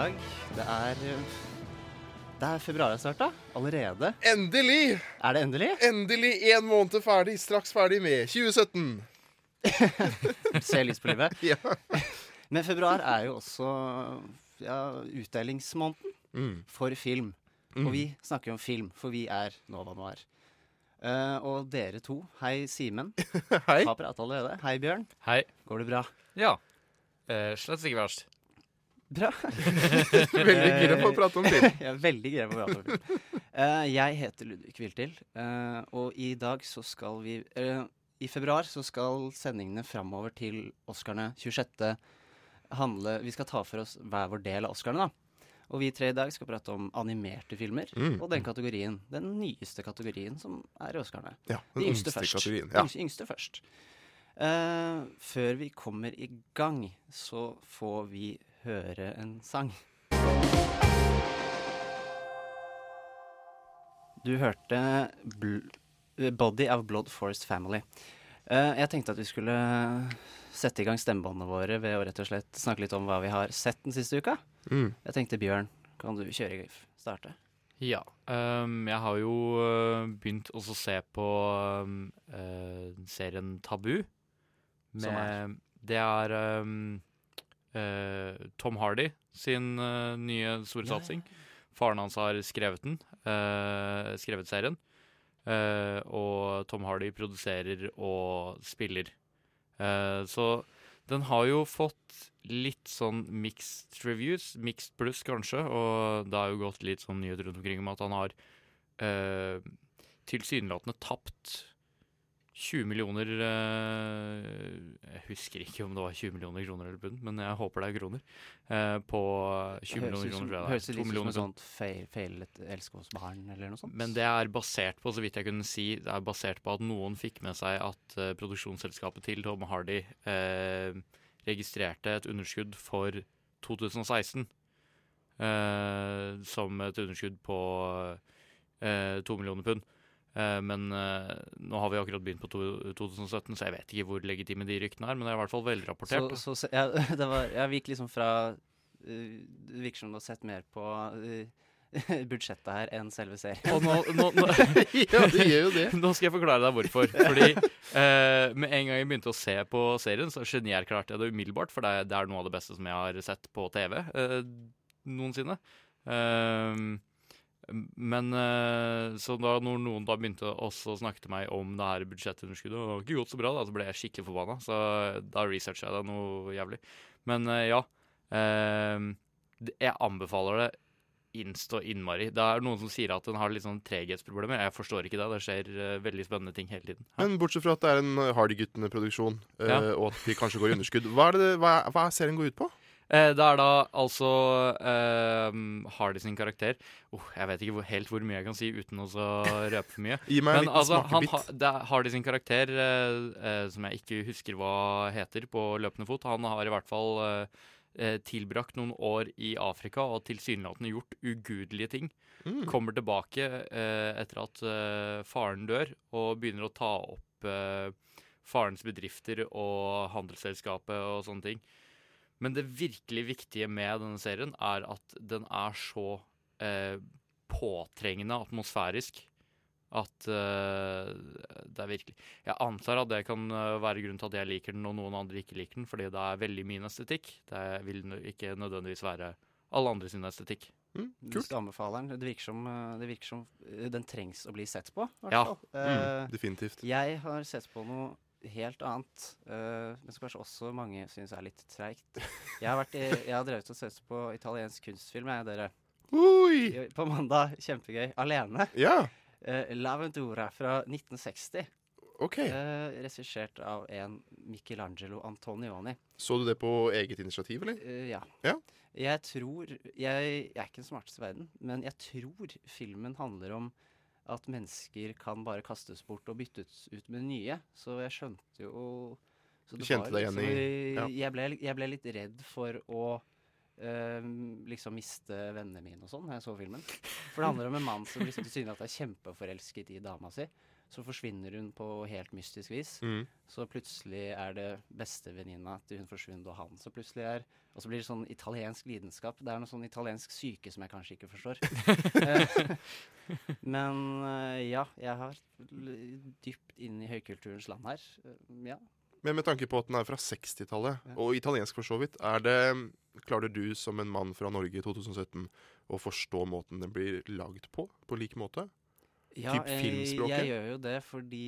Formiddag. Det er eh, Det er februar snart, da. Allerede. Endelig! Er det endelig? Endelig én måned ferdig. Straks ferdig med 2017. Se lys på livet. Ja. Men februar er jo også ja, utdelingsmåneden Mm. for film. Og vi snakker jo om film, for vi er Nova Noir. Uh, og dere to, hei Simen. Hei. Har pratet allerede. Hei Bjørn. Hei. Går det bra? Ja. Uh, slett ikke verst. Bra. Veldig gira på å prate om film. Jeg er veldig gira på å prate om film. Uh, jeg heter Ludvig Viltil, uh, og i dag så skal vi uh, I februar så skal sendingene framover til Oscarene 26. handle Vi skal ta for oss hver vår del av Oscarene, da. Og vi tre i dag skal prate om animerte filmer Mm. og den kategorien. Den nyeste kategorien som er i Oscarene. Ja, De den yngste yngste først. kategorien. Ja. Yngste, yngste først. Eh, før vi kommer i gang, så får vi høre en sang. Du hørte bl eh, 'Body of Blood Forest Family'. Uh, jeg tenkte at vi skulle sette i gang stemmebåndene våre ved å rett og slett snakke litt om hva vi har sett den siste uka. Mm. Jeg tenkte Bjørn, kan du kjøre? Starte? Ja. Um, jeg har jo øh, begynt også å se på um, uh, serien Tabu. Som Med, det er øh, Tom Hardy sin øh, nye store satsing. Faren hans har skrevet den, øh, skrevet serien. Eh, og Tom Hardy produserer og spiller. Eh, så den har jo fått litt sånn mixed reviews, mixed pluss kanskje, og det har jo gått litt sånn nyheter rundt omkring om at han har eh, tilsynelatende tapt 20 millioner eh, Jeg husker ikke om det var 20 millioner kroner eller pund, men jeg håper det er kroner. eh, på 20 millioner kroner, tror jeg det Høres er. litt ut som et sånt feil, feilet elskåsbarn eller noe sånt. Men det er basert på, så vidt jeg kunne si, det er basert på at noen fikk med seg at eh, produksjonsselskapet til Tom Hardy eh, registrerte et underskudd for 2016 eh, som et underskudd på eh, 2 millioner pund. Eh, men eh, nå har vi akkurat begynt på 2017, så jeg vet ikke hvor legitime de ryktene er. Men det er i hvert fall velrapportert. så, så ja, det var, jeg gikk liksom fra uh, Det virker som du har sett mer på budsjettet her enn selve serien. Og nå, nå, nå, ja, det gjør jo det. Nå skal jeg forklare deg hvorfor. Fordi eh, Med en gang jeg begynte å se på serien, så genierklærte jeg det umiddelbart. For det, er- det noe av det beste som jeg har sett på TV eh, noensinne. Ehm, men eh, så da når noen da begynte også å snakke til meg om det her budsjettunderskuddet, og det har ikke gått så bra, da, så ble jeg skikkelig forbanna. Så da researcha jeg det noe jævlig. Men eh, ja. jeg anbefaler det inst og innmari. Det er noen som sier at den har litt sånn treghetsproblemer. Jeg forstår ikke det. Det skjer eh, veldig spennende ting hele tiden. Ja. Men bortsett fra at det er en Hardy-guttene-produksjon, eh, Ja. og at de kanskje går i underskudd, hva er, det, hva, hva er serien går ut på? Eh, det er da altså eh, Hardy sin karakter oh, Jeg vet ikke hvor, helt hvor mye jeg kan si uten å så røpe for mye. Gi meg en Men liten altså, han, smakebit. det er Hardy sin karakter, eh, eh, som jeg ikke husker hva heter på løpende fot, han har i hvert fall eh, eh, tilbrakt noen år i Afrika og tilsynelatende gjort ugudelige ting. Mm. Kommer tilbake etter at faren dør, og begynner å ta opp farens bedrifter og handelsselskapet og sånne ting. Men det virkelig viktige med denne serien er at den er så eh, påtrengende atmosfærisk at eh, det er virkelig Jeg antar at det kan eh, være grunnen til at jeg liker den og noen andre ikke liker den, fordi det er veldig min estetikk. Det vil ikke nødvendigvis være alle andre sin estetikk. Mm, kult. den. Det virker som, uh, det virker som uh, den trengs å bli sett på. i hvert Ja. fall. Mm, Eh, definitivt. Jeg har sett på noe helt annet, uh, men som kanskje også mange syns er litt treigt. Jeg har, jeg har drevet og sett på italiensk kunstfilm, jeg, dere. Oi! I- På mandag. Kjempegøy. Alene. Ja. Uh, La Ventura fra 1960. OK. Uh, Regissert av en Michelangelo Antonioni. Så du det på eget initiativ, eller? Uh, ja. Ja. Jeg tror jeg, jeg er ikke den smarteste i verden, men jeg tror filmen handler om at mennesker kan bare kastes bort og byttes ut med nye. Så jeg skjønte jo så Du kjente deg igjen i- liksom- ja. jeg, ble, jeg ble litt redd for å øh, liksom miste vennene mine og sånn når jeg så filmen. For det handler om en mann som liksom tilsynelatende er kjempeforelsket i dama si. Så forsvinner hun på helt mystisk vis. Mm. Så plutselig er det bestevenninna til hun forsvunnet, og han så plutselig er Og så blir det sånn italiensk lidenskap. Det er noe sånn italiensk syke som jeg kanskje ikke forstår. Eh, Men eh, ja, jeg har dypt inn i høykulturens land her. Eh, Ja. Men med tanke på at den er fra 60-tallet, Ja. og italiensk for så vidt, er det Klarer du som en mann fra Norge i 2017 å forstå måten den blir lagd på? På lik måte? Ja, Typ jeg, filmspråket? jeg gjør jo det fordi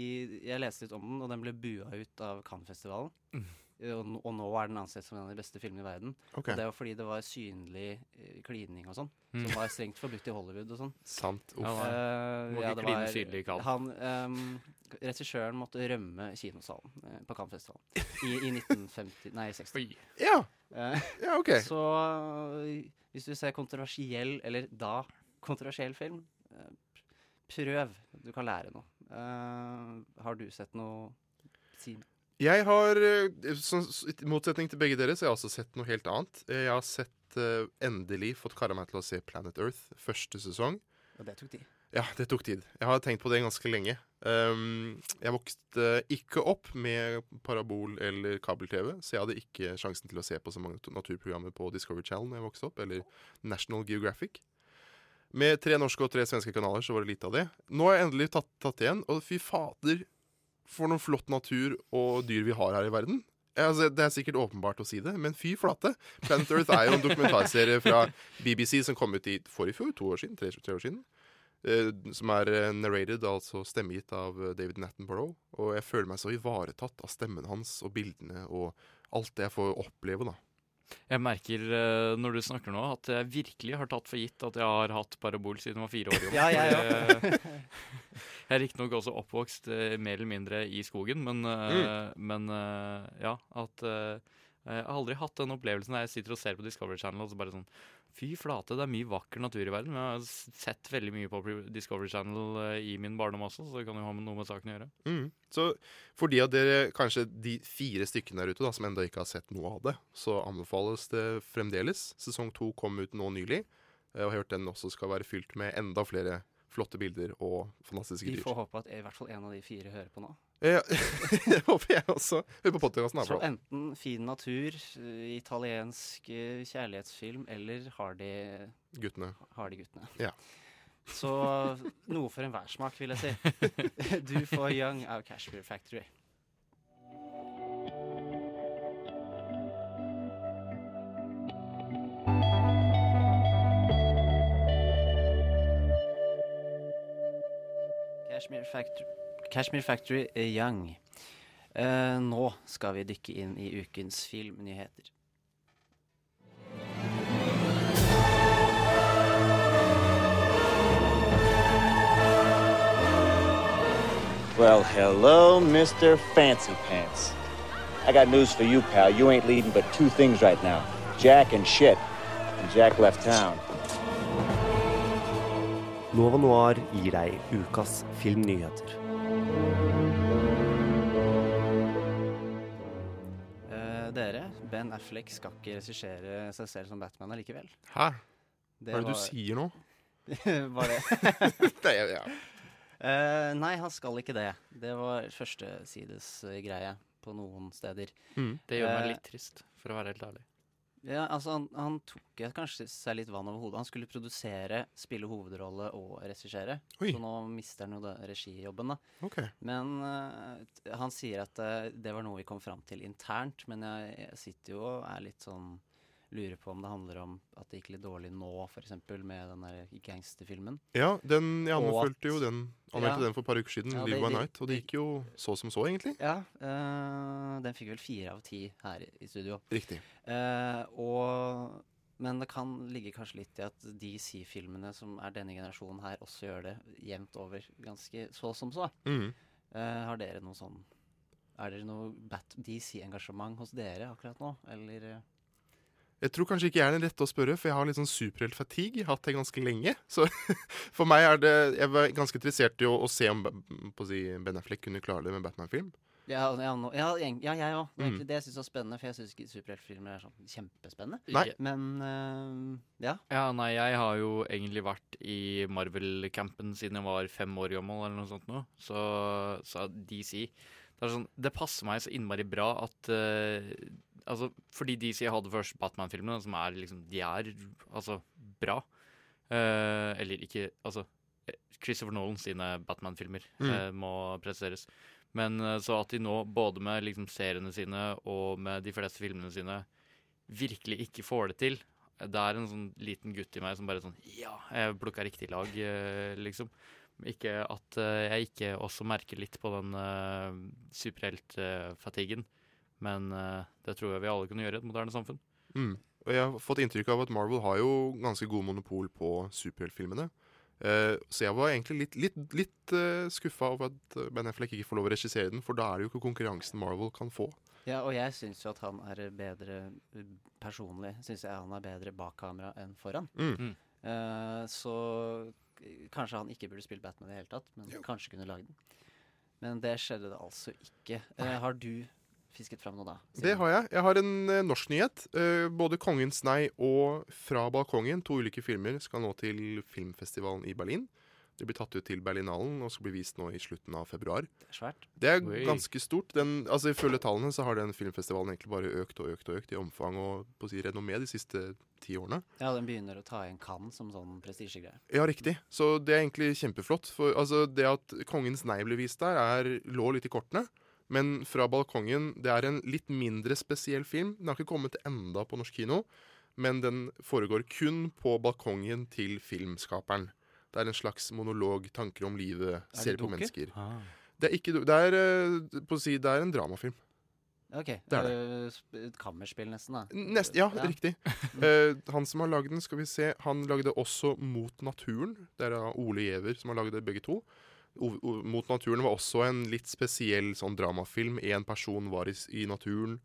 jeg leste litt om den, og den ble bua ut av Cannes-festivalen. Mm. Og, og nå er den ansett som en av de beste filmene i verden. Okay. Og det var fordi det var synlig eh, klining og sånn, Mm. som var strengt forbudt i Hollywood og sånn. Sant. Uff. Eh, Må ja, ikke kline var-. Han, um, regissøren måtte rømme kinosalen eh, på Cannes-festivalen i, i 1950 Nei, 60. Ja, Uh, ja, OK. Så eh, hvis du ser kontroversiell, eller da kontroversiell film, eh, prøv. Du kan lære noe. Uh, har du sett noe Simen? Jeg har, eh, i motsetning til begge dere, så har jeg også sett noe helt annet. Eh, Jeg har sett uh, endelig fått kara meg til å se Planet Earth første sesong. Og det tok tid. Ja, det tok tid. Jeg har tenkt på det ganske lenge. Um, jeg vokste ikke opp med parabol eller kabel-TV, så jeg hadde ikke sjansen til å se på så mange naturprogrammer på Discovery Channel når jeg vokste opp, eller National Geographic. Med tre norske og tre svenske kanaler så var det lite av det. Nå har jeg endelig tatt, tatt igjen, og fy fader, for noen flott natur og dyr vi har her i verden. Altså, det er sikkert åpenbart å si det, men fy flate. Planet Earth er jo en dokumentarserie fra BBC som kom ut i forrige fjor, to år siden, tre, tre år siden. eh, som er eh, narrated, altså stemmegitt av eh, David Nattenborough. Og jeg føler meg så ivaretatt av stemmen hans og bildene og alt det jeg får oppleve, da. Jeg merker eh, når du snakker nå, at jeg virkelig har tatt for gitt at jeg har hatt parabol siden jeg var fire år. Ja, ja, jeg Jeg er riktignok også oppvokst eh, mer eller mindre i skogen, men, mm. men eh, ja at eh, Jeg har aldri hatt den opplevelsen der jeg sitter og ser på Discovery Channel og så bare sånn Fy flate, det er mye vakker natur i verden. Jeg har sett veldig mye på Discovery Channel eh, i min barndom også, så det kan jo ha noe med saken å gjøre. Mm. Så for de av dere, kanskje de fire stykkene der ute da, som ennå ikke har sett noe av det, så anbefales det fremdeles. Sesong to kom ut nå nylig. eh, Og jeg har hørt den også skal være fylt med enda flere flotte bilder og fantastiske dyr. Vi får håpe at i hvert fall en av de fire hører på nå. Det håper jeg også. Hør på podkasten. Så enten fin natur, eh, italiensk eh, kjærlighetsfilm, eller Hardy, Guttene. Hardy-guttene. Ja. Så noe for enhver smak, vil jeg si. Du får Young av Cashmere Factory. Cashmere Factory, Cashmere Factory er Young. Eh, nå skal vi dykke inn i ukens filmnyheter. Well, hello, Mr. Fancy Pants. I got news for you, pal. You ain't leading but two things right now Jack and shit. And Jack left town. Nova Noir gir deg ukas filmnyheter. Ben Affleck skal ikke regissere seg selv som Batman allikevel. Hæ? Hva er det du sier nå? var det? Nei, ja, ja. Eh, nei, han skal ikke det. Det var førstesides greie på noen steder. Mm. Det gjør meg Eh, litt trist, for å være helt ærlig. Ja, altså han, han tok kanskje seg litt vann over hodet. Han skulle produsere, spille hovedrolle og regissere. Så nå mister han jo det regijobben, da. OK. Men uh, han sier at uh, det var noe vi kom fram til internt. Men jeg, jeg sitter jo og er litt sånn Lurer på om det handler om at det gikk litt dårlig nå, f.eks. med den der gangsterfilmen. Ja, den, jeg anmeldte jo den Anmeldte Ja. den for et par uker siden, Ja, det- by Night, og det gikk jo så som så, egentlig. Ja, øh, den fikk vel fire av ti her i, studio. Riktig. Uh, og, men det kan ligge kanskje litt i at DC-filmene som er denne generasjonen her, også gjør det jevnt over ganske så som så. Mm. Uh, har dere noe sånn Er det noe DC-engasjement hos dere akkurat nå, eller? Jeg tror kanskje ikke jeg er den rette å spørre, for jeg har litt sånn superheltfatigue. Hatt det ganske lenge. Så for meg er det Jeg var ganske interessert i å, å se om på å si, Ben Affleck kunne klare det med Batman-film. Ja, ja, nå- ja, ja jeg òg. Mm. Det jeg er var spennende, for jeg syns ikke superheltfilmer er sånn kjempespennende. Nei. Men uh, ja. Ja, nei, jeg har jo egentlig vært i Marvel-campen siden jeg var fem år gammel, eller noe sånt nå. Så, så DC det, er sånn, det passer meg så innmari bra at eh, Altså, fordi DC hadde først Batman-filmene, som er liksom De er altså bra. Eh, eller ikke Altså, eh, Christopher Nolan sine Batman-filmer Mm. eh, må presiseres. Men eh, så at de nå, både med liksom seriene sine og med de fleste filmene sine, virkelig ikke får det til. Det er en sånn liten gutt i meg som bare sånn Ja, jeg plukka riktig lag, eh, liksom. Ikke at eh, jeg ikke også merker litt på den uh, superheltfatiguen. Men eh, det tror jeg vi alle kunne gjøre i et moderne samfunn. Mm. Og jeg har fått inntrykk av at Marvel har jo ganske god monopol på superheltfilmene. Uh, så jeg var egentlig litt, litt, litt uh, skuffa over at eh, Ben Affleck ikke får lov å regissere den, for da er det jo ikke konkurransen Marvel kan få. ja, og jeg syns jo at han er bedre eh, Personlig synes jeg han er bedre bak kamera enn foran. Mm. Mm. Eh, så kanskje han ikke burde spille Batman i det hele tatt, men kanskje kunne lage den. Men det skjedde det altså ikke. Eh, har du fisket fram noe da? Det har jeg. Jeg har en uh, norsk nyhet. Uh, både 'Kongens nei' og 'Fra balkongen', to ulike filmer, skal nå til filmfestivalen i Berlin. Det blir tatt ut til Berlinalen og skal bli vist nå i slutten av februar. Det er svært. Det er Oi. ganske stort. Den, altså Ifølge tallene så har den filmfestivalen egentlig bare økt og økt og økt i omfang og på å si renommé de siste ti årene. Ja, den begynner å ta igjen Cannes som sånn prestisjegreie. Ja, riktig. Så det er egentlig kjempeflott. For altså, det at 'Kongens nei' ble vist der, er, lå litt i kortene. Men 'Fra balkongen' det er en litt mindre spesiell film. Den har ikke kommet enda på norsk kino, men den foregår kun på balkongen til filmskaperen. Det er en slags monolog, tanker om livet, ser på mennesker. mennesker. Det er, ikke, det er, eh, si, det er en dramafilm. Ok, Det er det. eh, et kammerspill nesten, da. Nest, ja, Ja. riktig. uh, han som har lagd den, skal vi se, han lagde også Mot naturen. Det er Ole Giæver som har lagd det, begge to. Mot naturen var også en litt spesiell sånn dramafilm. Én person var i, i naturen.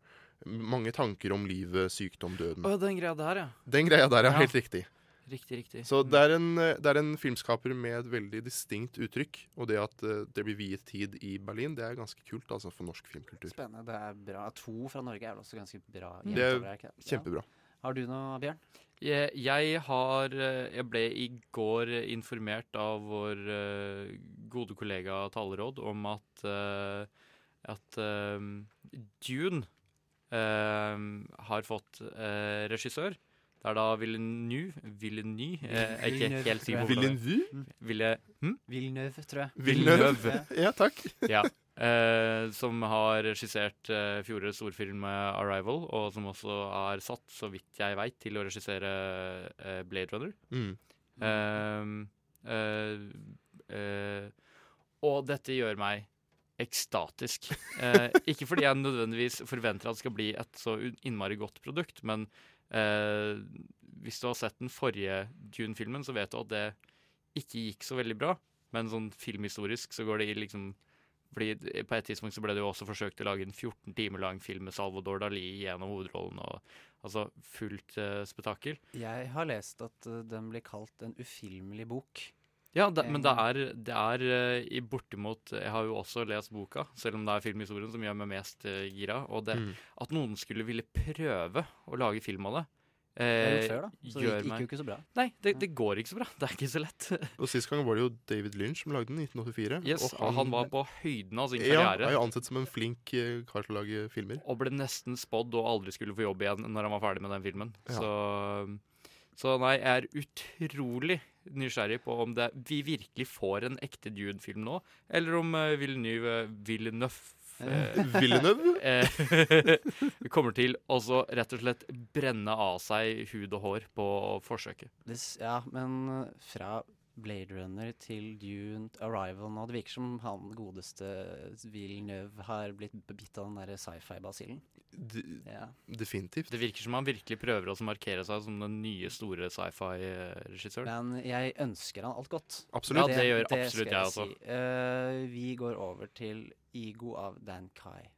Mange tanker om livet, sykdom, døden. Å, den greia der, ja. Den greia der er Ja. helt riktig. Riktig, riktig. Så det er, en, det er en filmskaper med et veldig distinkt uttrykk. Og det at eh, det blir viet tid i Berlin, det er ganske kult altså for norsk filmkultur. Spennende. Det er bra. To fra Norge er vel også ganske bra. Det er kjempebra. Ja. Har du noe, Bjørn? Jeg, jeg har eh, Jeg ble i går informert av vår uh, gode kollega Taleråd om at uh, at uh, Dune har fått regissør. Det er da Villeneuve Villeneuve eh, Jeg er ikke helt sikker på tror jeg. hvordan det Ville, hm? Villeneuve, tror jeg. Villeneuve. Ja, takk. Ja. Eh, som har regissert eh, fjorårets storfilm eh, 'Arrival', og som også er satt, så vidt jeg veit, til å regissere eh, 'Blade Runner'. Mm. Ehm, eh, eh, og dette gjør meg ekstatisk. Ikke fordi jeg nødvendigvis forventer at det skal bli et så innmari godt produkt, men eh, hvis du har sett den forrige Dune-filmen, så vet du at det ikke gikk så veldig bra. Men sånn filmhistorisk så går det i liksom fordi På et tidspunkt så ble det jo også forsøkt å lage en 14 timer lang film med Salvador Dali gjennom hovedrollen. og Altså fullt uh, spetakkel. Jeg har lest at uh, den blir kalt en ufilmelig bok. Ja, det, men det er, det er uh, i bortimot Jeg har jo også lest boka, selv om det er filmhistorien som gjør meg mest eh, gira. Og det, Mm. at noen skulle ville prøve å lage film av det, eh, før, da. Så det gikk, gikk jo ikke så bra. Nei, det, det går ikke så bra. Det er ikke så lett. Og Sist gang var det jo David Lynch som lagde den, i 1984. Yes, og han var på høyden av sin Ja, karriere. er jo ansett som en flink eh, kar til å lage filmer. Og ble nesten spådd å aldri skulle få jobb igjen når han var ferdig med den filmen. Ja. Så, så nei, jeg er utrolig nysgjerrig på om det, vi virkelig får en ekte Dune-film nå, eller om uh, Villeneuve Villeneuve eh, Villeneuve? eh, kommer til å rett og slett brenne av seg hud og hår på forsøket. Ja, men eh, fra Blade Runner til Dune Arrival nå Det virker som han godeste Villeneuve har blitt bitt av den der sci-fi-basillen. Ja. definitivt. Det virker som han virkelig prøver å markere seg som den nye store sci-fi-regissøren. Men jeg ønsker han alt godt. Absolutt. Ja, det gjør det absolutt jeg også. si. Uh, vi går over til Igo av Dan Kai.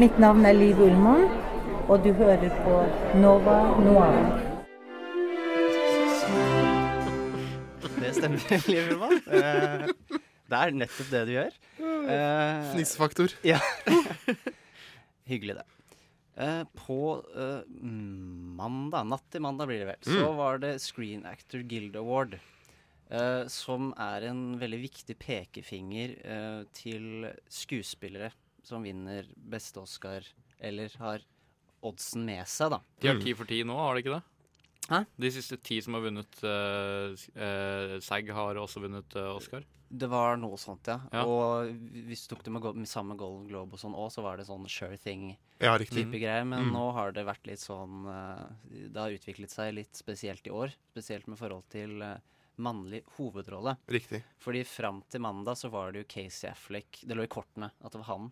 Mitt navn er Liv Ullmann, og du hører på Nova Noir. Det stemmer, Liv Ullmann. Eh, det er nettopp det du gjør. Eh, Fnissefaktor. Ja. Hyggelig, det. Eh, på eh, mandag, natt til mandag blir det vel, så Mm. var det Screen Actor Guild Award. Uh, som er en veldig viktig pekefinger eh, til skuespillere som vinner beste Oscar, eller har oddsen med seg, da. De har ti for ti nå, har de ikke det? Hæ? De siste ti som har vunnet uh, SAG, har også vunnet uh, Oscar. Det var noe sånt, ja. Ja. Og hvis du tok det med, med samme Golden Globe og sånn òg, så var det sånn sure thing. Ja, type greier, Men Mm. nå har det vært litt sånn Det har utviklet seg litt spesielt i år. Spesielt med forhold til mannlig hovedrolle. Riktig. Fordi fram til mandag så var det jo Casey Affleck Det lå i kortene at det var han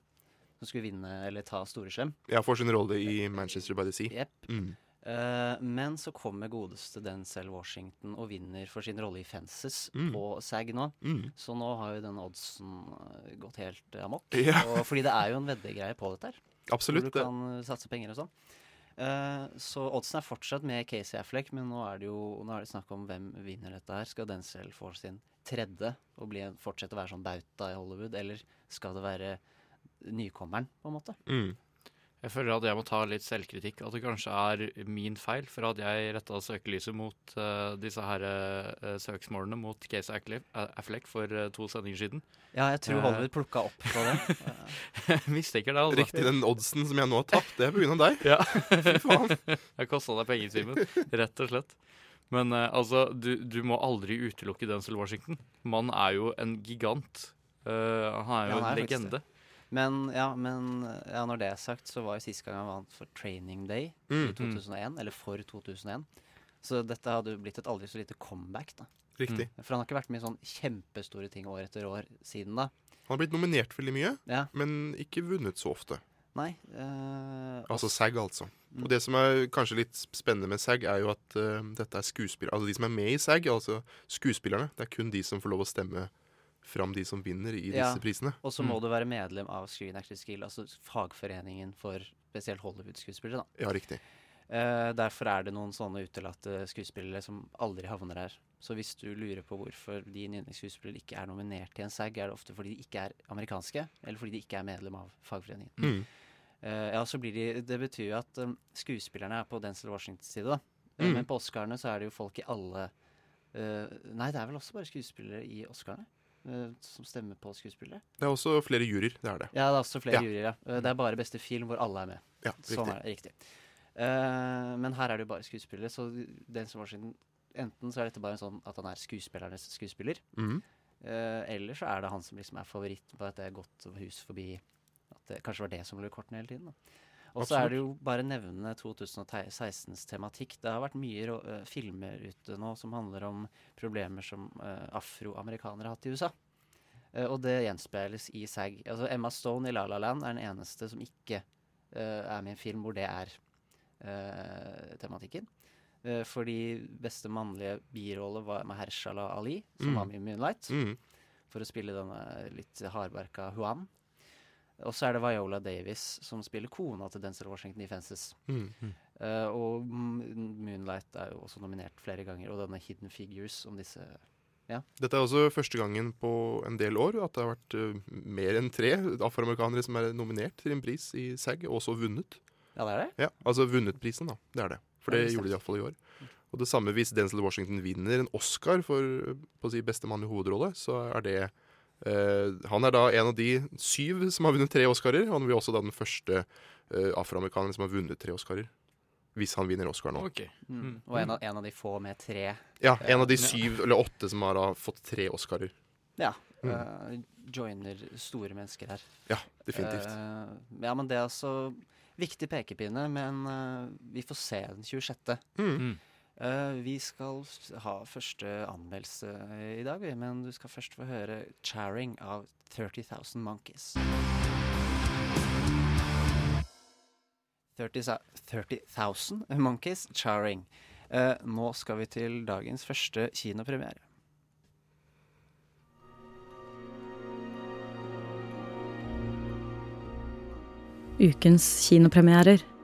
som skulle vinne eller ta store skjem. Ja, for sin rolle i Manchester by the Sea. Yep. Mm. Uh, men så kommer godeste Denzel Washington og vinner for sin rolle i Fences Mm. på SAG nå. Mm. Så nå har jo den oddsen eh, gått helt amok. Ja. Og, fordi det er jo en veddegreie på dette her. Absolutt, Hvor du kan eh, satse penger og sånn. Uh, så oddsen er fortsatt med Casey Affleck, men nå er det jo er det snakk om hvem vinner dette her. Skal Denzel få sin tredje og bli en, fortsette å være sånn bauta i Hollywood, eller skal det være nykommeren, på en måte? Mm. Jeg føler at jeg må ta litt selvkritikk. At det kanskje er min feil. For at jeg retta søkelyset mot uh, disse her uh, søksmålene mot Casey Affleck, Affleck for uh, to sendinger siden. Ja, jeg tror Eh, Hollywood plukka opp på det. Jeg mistenker det, altså. Riktig, den oddsen som jeg nå har tapt, det er av deg. Ja. Fy faen. Jeg kosta deg penger, Rett og slett. Men eh, altså, du, du må aldri utelukke Denzil Washington. Mannen er jo en gigant. Eh, han er jo Ja, han er en legende. det. Men, ja, men ja, når det er sagt, så var jo sist gang han vant for Training Day Mm. i 2001. Eller for 2001. Så dette hadde blitt et aldri så lite comeback, da. Riktig. For han har ikke vært med i sånn kjempestore ting år etter år siden da. Han har blitt nominert veldig mye, Ja. men ikke vunnet så ofte. Nei. Øh, Altså SAG, altså. Mm. Og det som er kanskje litt spennende med SAG, er jo at eh, dette er skuespillere Altså de som er med i SAG, altså skuespillerne, det er kun de som får lov å stemme fram de som vinner i disse Ja, prisene. Og så må du være medlem av Screen Actors Guild, altså fagforeningen for spesielt Hollywood-skuespillere. Ja, riktig. Uh, derfor er det noen sånne utelatte skuespillere som aldri havner her. Så hvis du lurer på hvorfor din yndlingsskuespiller ikke er nominert til en SAG, er det ofte fordi de ikke er amerikanske, eller fordi de ikke er medlem av fagforeningen. Mm. Uh, ja, så blir de, Det betyr jo at um, skuespillerne er på Denzil Washingtons side, da. Eh, Mm. Men på Oscarene så er det jo folk i alle uh, Nei, det er vel også bare skuespillere i Oscarene som stemmer på skuespillere. Det er også flere juryer, det er det. Ja, det er også flere Ja. juryer. Ja. Eh, Det er bare beste film hvor alle er med. Ja, Sånn riktig. er det, riktig. Uh, men her er det jo bare skuespillere, så den som var sin Enten så er dette bare en sånn at han er skuespillernes skuespiller, Mhm. uh, eller så er det han som liksom er favoritt på at det er gått hus forbi At det kanskje var det som i kortene hele tiden. da. Og så er det jo bare nevne 2016s tematikk. Det har vært mye eh, filmer ute nå som handler om problemer som uh, afroamerikanere har hatt i USA. Uh, og det gjenspeiles i SAG. Altså Emma Stone i La La Land er den eneste som ikke er med i en film hvor det er tematikken. Fordi beste mannlige birolle var Mahershala Ali, som Mm. var med i Moonlight. Mm. For å spille denne litt hardbarka Huan. Og så er det Viola Davis som spiller kona til Denzil Washington i Fences. Mm. Eh, og Moonlight er jo også nominert flere ganger, og denne Hidden Figures om disse Ja. Dette er også første gangen på en del år at det har vært uh, mer enn tre afroamerikanere som er nominert til en pris i SAG, og også vunnet. Ja, det er det? Ja, Altså vunnet prisen, da. Det er det. For det det gjorde de iallfall i år. Og det samme hvis Denzil Washington vinner en Oscar for på å si, beste mann i hovedrolle, så er det eh, Han er da en av de syv som har vunnet tre Oscarer. Han blir også da den første eh, afroamerikaneren som har vunnet tre Oscarer. Hvis han vinner Oscar nå. Ok. Mm. Og en av, en av de få med tre. Ja, en av de syv eller åtte som har da fått tre Oscarer. Ja. Mm. Uh, joiner store mennesker her. Ja, definitivt. Uh, ja, men det er altså viktig pekepinne, men uh, vi får se den 26. Mm. Eh, vi skal ha første anmeldelse i dag, men du skal først få høre 'Charing' av 30,000 Monkeys. 30 30,000 Monkeys, 'Charing'. Uh, nå skal vi til dagens første kinopremiere. Ukens kinopremierer.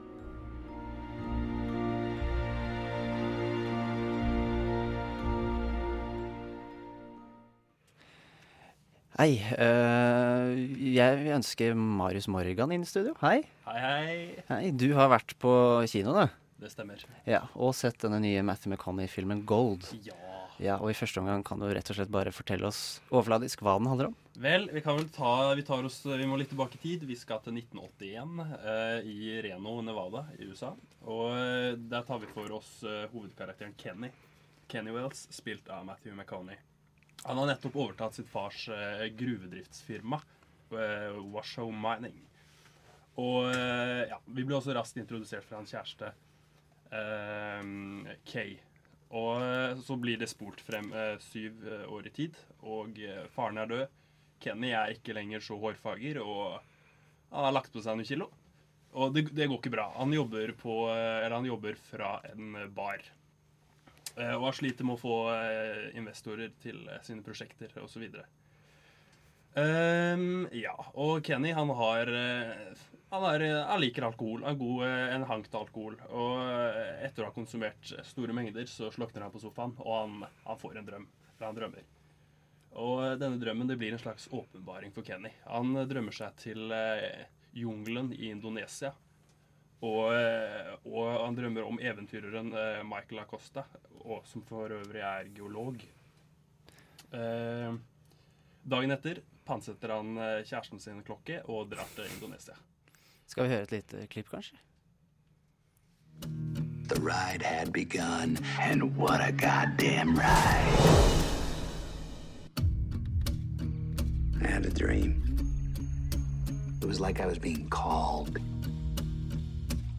Hei. eh, jeg ønsker Marius Morgan inn i studio. Hei. Hei, hei. Hei, Du har vært på kino, da? Det stemmer. Ja, Og sett denne nye Matthew McConney-filmen 'Gold'. Ja. Ja, og I første omgang kan du rett og slett bare fortelle oss overfladisk hva den handler om. Vel, vi kan vel ta Vi tar oss Vi må litt tilbake i tid. Vi skal til 1981 uh, i Reno, Nevada i USA. Og uh, der tar vi for oss uh, hovedkarakteren Kenny. Kenny Wells, spilt av Matthew McConney. Han har nettopp overtatt sitt fars eh, gruvedriftsfirma, eh, Washoe Mining. Og eh, ja, vi ble også raskt introdusert for hans kjæreste Kay. Og så blir det spolt frem syv år i tid, og faren er død. Kenny er ikke lenger så hårfager, og han har lagt på seg noen kilo. Og det, det går ikke bra. Han jobber, på, han jobber fra en bar. Eh, Og har slitt med å få eh, investorer til eh, sine prosjekter osv. Um, ja, og Kenny han har han, er, han liker alkohol. Han er god, en hank til alkohol. Og etter å ha konsumert store mengder, så slukner han på sofaen, og han, han får en drøm. Eller han drømmer. Og denne drømmen det blir en slags åpenbaring for Kenny. Han drømmer seg til jungelen i Indonesia. Og, eh, og han drømmer om eventyreren eh, Michael Acosta, og, som for øvrig er geolog. Eh, dagen etter pantsetter han eh, kjæresten sin klokke og drar til Indonesia. Skal vi høre et lite klipp, kanskje? The ride had begun, and what a goddamn ride. I had a dream. It was like I was being called.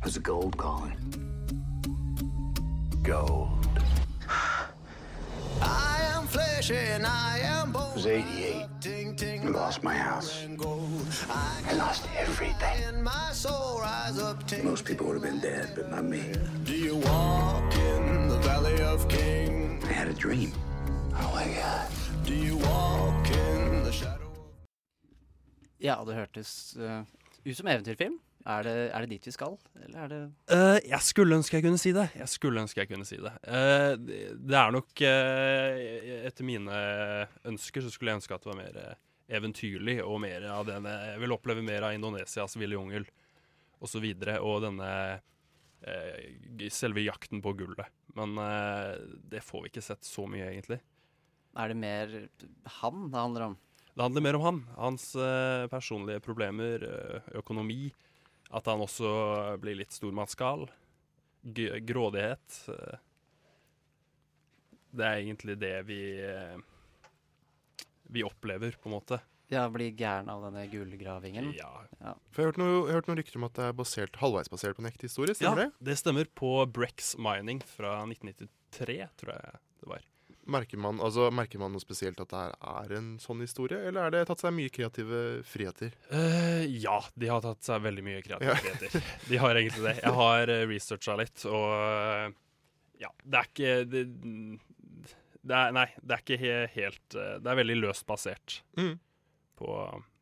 It was a gold calling. Gold. I am flesh and I am bone. It was 88. I lost my house. I lost everything. Most people would have been dead, but not me. Do you walk in the valley of King? I had a dream. Oh my God. Do you walk in the shadow? Ja, det hørtes eh, ut som eventyrfilm. Er det, er det dit vi skal, eller er det uh, jeg skulle ønske jeg kunne si det. Jeg skulle ønske jeg kunne si det. Uh, det, det er nok uh, Etter mine ønsker så skulle jeg ønske at det var mer eventyrlig og mer av denne Jeg vil oppleve mer av Indonesias ville jungel osv. Og, så og denne selve jakten på gullet. Men det får vi ikke sett så mye, egentlig. Er det mer han det handler om? Det handler mer om han. Hans personlige problemer, økonomi. At han også blir litt stormannsgal. Grådighet. Det er egentlig det vi vi opplever, på en måte. Ja, blir gæren av denne gullgravingen? Ja. For jeg har hørt, noe, hørt noen rykter om at det er basert, halvveis basert på en ekte historie. Ja, Stemmer det? det stemmer. På Brex Mining fra 1993, tror jeg det var. Merker man, altså, merker man noe spesielt at det her er en sånn historie, eller er det tatt seg mye kreative friheter? Uh, ja, de har tatt seg veldig mye Ja. friheter. De har egentlig det. Jeg har uh, researcha litt, og eh, ja, det er ikke det, det er, Nei, det er ikke he helt eh, Det er veldig løst basert Mm. på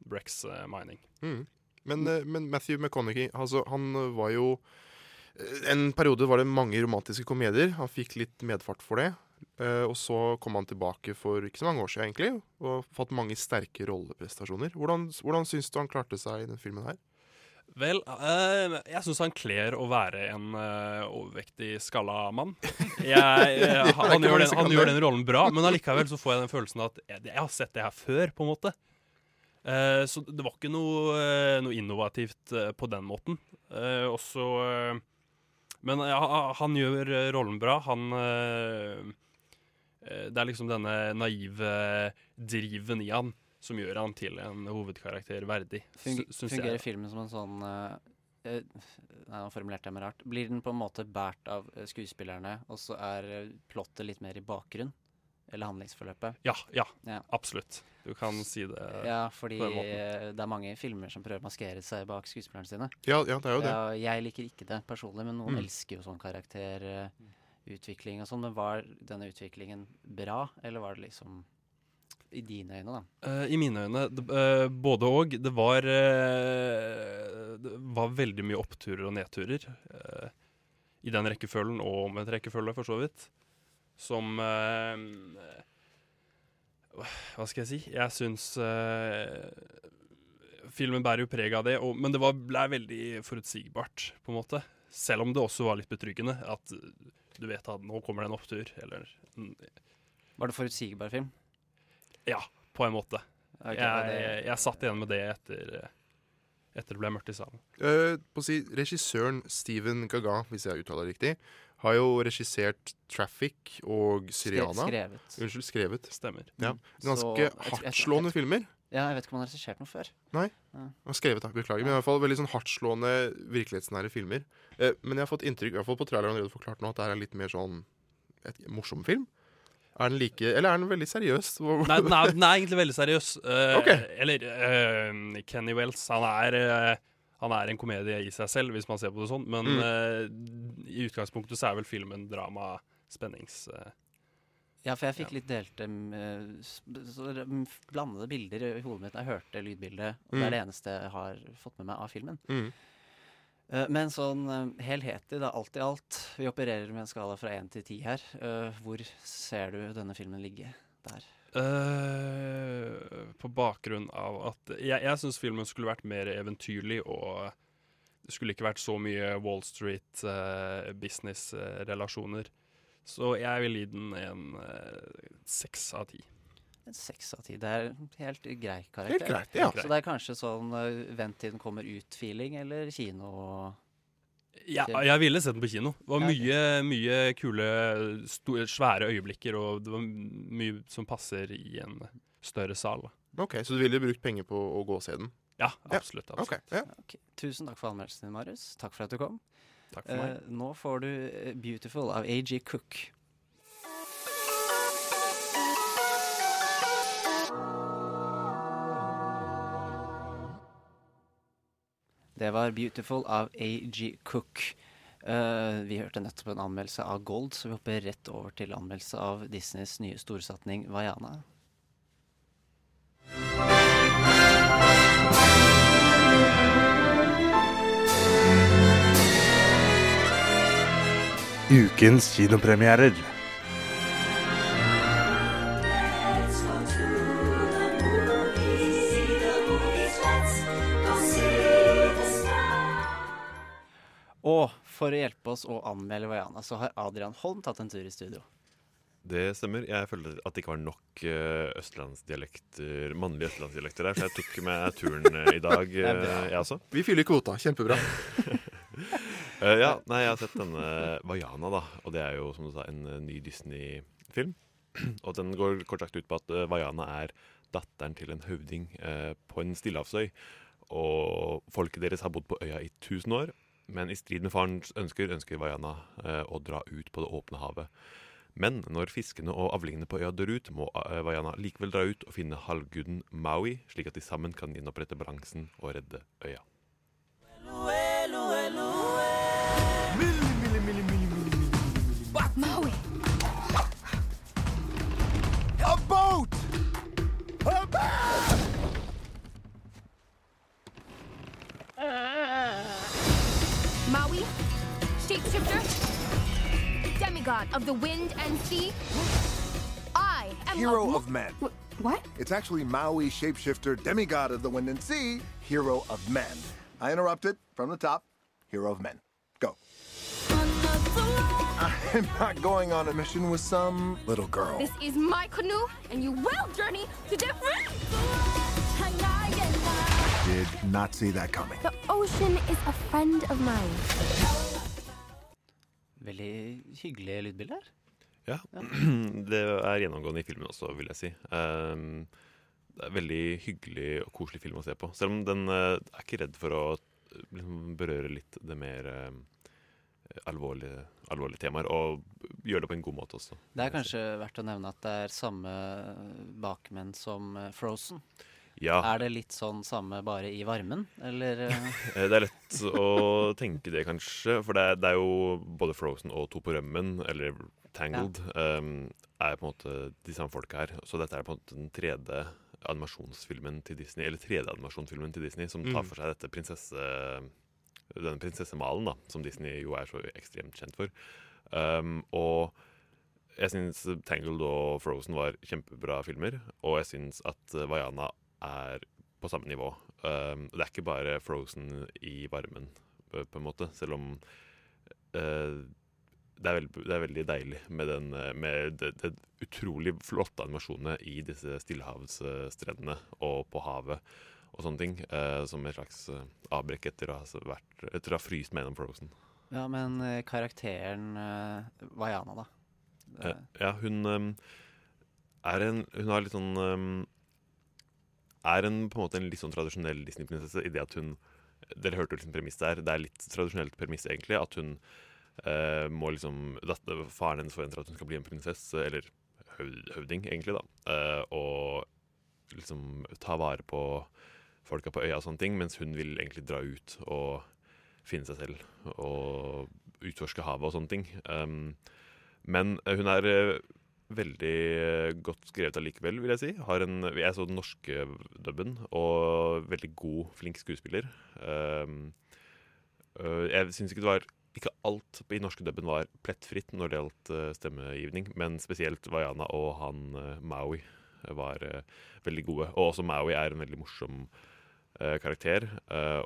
Brex eh, Mining. Mm. Men, eh, men Matthew McConaughey, altså, han var jo eh, En periode var det mange romantiske komedier. Han fikk litt medfart for det. Eh, og så kom han tilbake for ikke så mange år siden, egentlig, og fått mange sterke rolleprestasjoner. Hvordan, hvordan syns du han klarte seg i den filmen her? Vel, eh, jeg syns han kler å være en eh, overvektig skalla mann. Jeg, er han, gjør den, han gjør den rollen bra, men allikevel så får jeg den følelsen at jeg, jeg har sett det her før, på en måte. Uh, så det var ikke noe, noe innovativt uh, på den måten. Uh, og så eh, Men han gjør rollen bra. Han Det er liksom denne naive driven i han som gjør han til en hovedkarakter verdig. Fung fungerer jeg. filmen som en sånn eh, eh, Nei, nå formulerte jeg meg rart. Blir den på en måte båret av eh, skuespillerne, og så er eh, plottet litt mer i bakgrunn? Eller handlingsforløpet? Ja, ja, Ja. absolutt. Du kan si det Ja, fordi på den måten. eh, det er mange filmer som prøver å maskere seg bak skuespillerne sine. Ja, ja, det er jo det. Ja, jeg liker ikke det personlig, men noen Mm. elsker jo sånn karakterutvikling og sånn. Var denne utviklingen bra, eller var det liksom i dine øyne, da? Uh, I mine øyne det, uh, både og. Det var uh, Det var veldig mye oppturer og nedturer i den rekkefølgen, og omvendt rekkefølge, for så vidt. Som Hva skal jeg si? Jeg syns Filmen bærer jo preg av det, og, men det var, ble veldig forutsigbart, på en måte. Selv om det også var litt betryggende. At du vet at nå kommer det en opptur, eller Var det forutsigbar film? Ja, på en måte. Okay, jeg, det- jeg satt igjen med det etter, etter det ble mørkt i salen. Uh, på å si, regissøren Steven Gaga, hvis jeg uttaler det riktig, har jo regissert 'Traffic' og 'Syriana'. skrevet. Unnskyld, skrevet. Stemmer. Ja. Mm. Ganske jeg hardtslående filmer. Ja, jeg vet ikke om han har regissert noe før. Nei. Ja. Han har skrevet, da, beklager. Men i hvert fall veldig sånn hardtslående, virkelighetsnære filmer. Eh, men jeg har fått inntrykk, i hvert fall på traileren allerede forklart nå, at det er litt mer sånn et morsom film. Er den like Eller er den veldig seriøs? Nei, den er, den er egentlig veldig seriøs. Uh, Ok. Eller uh, Kenny Wells, han er, uh, han er en komedie i seg selv, hvis man ser på det sånn. Men Mm. i utgangspunktet så er vel filmen drama, spennings... eh, Ja, for jeg fikk litt delte mm, r- mm, blandede bilder i hodet mitt da jeg hørte lydbildet. Og det Mm. er det eneste jeg har fått med meg av filmen. Mm. Eh, Men sånn eh, helhetlig, da, alt i alt Vi opererer med en skala fra én til ti her. Eh, Hvor ser du denne filmen ligge der? Uh, på bakgrunn av at Jeg, jeg syns filmen skulle vært mer eventyrlig, og det skulle ikke vært så mye Wall Street-business-relasjoner. Så jeg vil gi den en eh, seks av ti. En seks av ti. Det er en helt grei karakter. Helt greit, ja. Så det er kanskje sånn eh, vent til den kommer ut-feeling, eller kino Ja, jeg ville sett den på kino. Det var mye, mye kule, store, svære øyeblikker, og det var mye som passer i en større sal. OK, så du ville brukt penger på å gå og se den? Ja, absolutt. absolutt. Okay, ja. Okay. Tusen takk for anmeldelsen din, Marius. Takk for at du kom. Takk for meg. Eh, nå får du eh, 'Beautiful' av AG Cook. Det var 'Beautiful' av AG Cook. Uh, vi hørte nettopp en anmeldelse av Gold, så vi hopper rett over til anmeldelse av Disneys nye storsatning Vaiana. Ukens kinopremierer. Og for å hjelpe oss å anmelde Vaiana, så har Adrian Holm tatt en tur i studio. Det stemmer. Jeg følte at det ikke var nok eh, østlandsdialekter, mannlige østlandsdialekter der, så jeg tok meg turen eh, i dag, eh, jeg også. Vi fyller kvota. Kjempebra. Eh, ja, nei, jeg har sett denne Vaiana, da. Og det er jo, som du sa, en eh, ny Disney-film. Og den går kort sagt ut på at uh, Vaiana er datteren til en høvding uh, på en stillehavsøy. Og folket deres har bodd på øya i 1000 år. Men i strid med farens ønsker ønsker Vaiana eh, å dra ut på det åpne havet. Men når fiskene og avlingene på øya dør ut, må eh, Vaiana likevel dra ut og finne halvguden Maui, slik at de sammen kan gjenopprette balansen og redde øya. Of the wind and sea. I am Hero a of men. What? It's actually Maui, shapeshifter, demigod of the wind and sea, hero of men. I interrupted from the top. Hero of men. Go. I'm not going on a mission with some little girl. This is my canoe, and you will journey to different. Did not see that coming. The ocean is a friend of mine. Veldig hyggelig lydbilde her. Ja, det er gjennomgående i filmen også, vil jeg si. Um, det er en veldig hyggelig og koselig film å se på. Selv om den uh, er ikke redd for å liksom berøre litt det mer uh, alvorlige, alvorlige temaer, og gjøre det på en god måte også. Det er kanskje verdt å nevne at det er samme bakmenn som eh, Frozen. Ja. Er det litt sånn samme bare i varmen, eller? eh? Eh, Det er lett å tenke det, kanskje. For det er, det er jo både Frozen og To på rømmen, eller Tangled, um, er på en måte de samme folka her. Så dette er på en måte den tredje animasjonsfilmen til Disney, eller tredje animasjonsfilmen til Disney, som tar Mm. for seg dette prinsesse... Denne prinsessemalen, da, som Disney jo er så ekstremt kjent for. Um, og jeg syns Tangled og Frozen var kjempebra filmer, og jeg syns at Vaiana er på samme nivå. Um, det er ikke bare Frozen i varmen, på på en måte, selv om uh, det, er veld, det er veldig deilig med, den, eh, med det, det utrolig flotte animasjonene i disse stillehavsstrendene og på havet og sånne ting, eh, som et slags eh, avbrekk etter å ha, vært, etter å ha fryst med gjennom Frozen. Ja, men karakteren eh, Vaiana, da? Eh, ja, hun er en Hun har litt sånn ehm, Er en på en måte en litt sånn tradisjonell Disney-prinsesse i det at hun Dere hørte jo liksom premisset der. Det er litt tradisjonelt premiss, egentlig. At hun eh, må liksom Faren hennes forventer at hun skal bli en prinsesse, eller høvding, egentlig, da. Eh, og liksom ta vare på folka på øya og sånne ting, mens hun vil egentlig dra ut og finne seg selv og utforske havet og sånne ting. Um, men hun er eh, veldig eh, godt skrevet allikevel, vil jeg si. En, jeg så den norske dubben, og veldig god, flink skuespiller. Um, uh, jeg syns ikke det var Ikke alt i norske dubben var plettfritt når det gjaldt uh, stemmegivning, men spesielt Vaiana og han uh, Maui var veldig gode. Og også Maui er en veldig morsom karakter,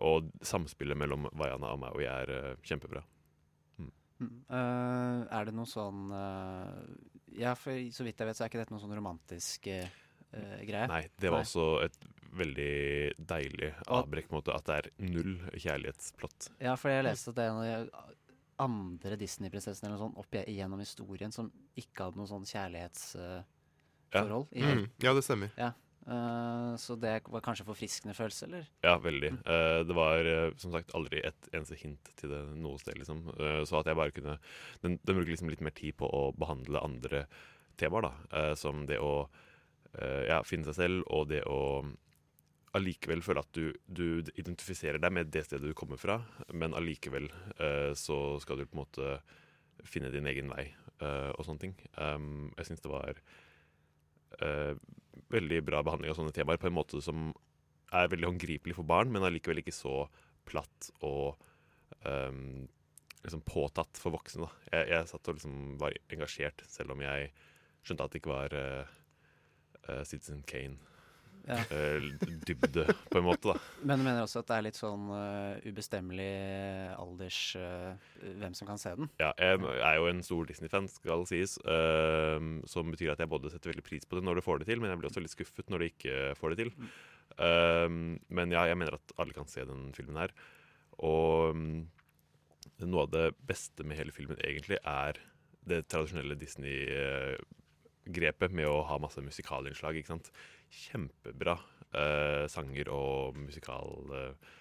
og samspillet mellom Vaiana og Maui er kjempebra. Mm. Eh, er det noe sånn Ja, for så vidt jeg vet, så er ikke dette noen sånn romantisk eh, eh, greie? Nei, det var også et veldig deilig avbrekk, måte, at det er null kjærlighetsplott. Ja, for jeg leste at det er en av de andre Disney-prinsessene eller noe sånt opp igjennom historien som ikke hadde noe sånn kjærlighetsforhold. Ja. Mm, ja, det stemmer. Ja. Eh, så det var kanskje forfriskende følelse, eller? Ja, veldig. Eh, det var eh, som sagt aldri et eneste hint til det noe sted, liksom. Så at jeg bare kunne Den, den bruker liksom litt mer tid på å behandle andre temaer, da. som det å ja, finne seg selv, og det å allikevel føle at du, du identifiserer deg med det stedet du kommer fra, men allikevel så skal du på en måte finne din egen vei og sånne ting. Um, jeg syns det var eh, veldig bra behandling av sånne temaer på en måte som er veldig håndgripelig for barn, men allikevel ikke så platt og um, liksom påtatt for voksne. Jeg, jeg satt og liksom var engasjert, selv om jeg skjønte at det ikke var uh, uh, Citizen Kane. Ja. Eh, dybde, på en måte, da. Men du mener også at det er litt sånn uh, ubestemmelig alders uh, hvem som kan se den? Ja, jeg er jo en stor Disney-fan, skal sies. uh, som betyr at jeg både setter veldig pris på det når det får det til, men jeg blir også litt skuffet når det ikke får det til. Ehm, men ja, jeg mener at alle kan se den filmen her. Og um, noe av det beste med hele filmen egentlig er det tradisjonelle Disney-grepet med å ha masse musikalinnslag. ikke sant? Kjempebra eh, sanger og musikal... eh,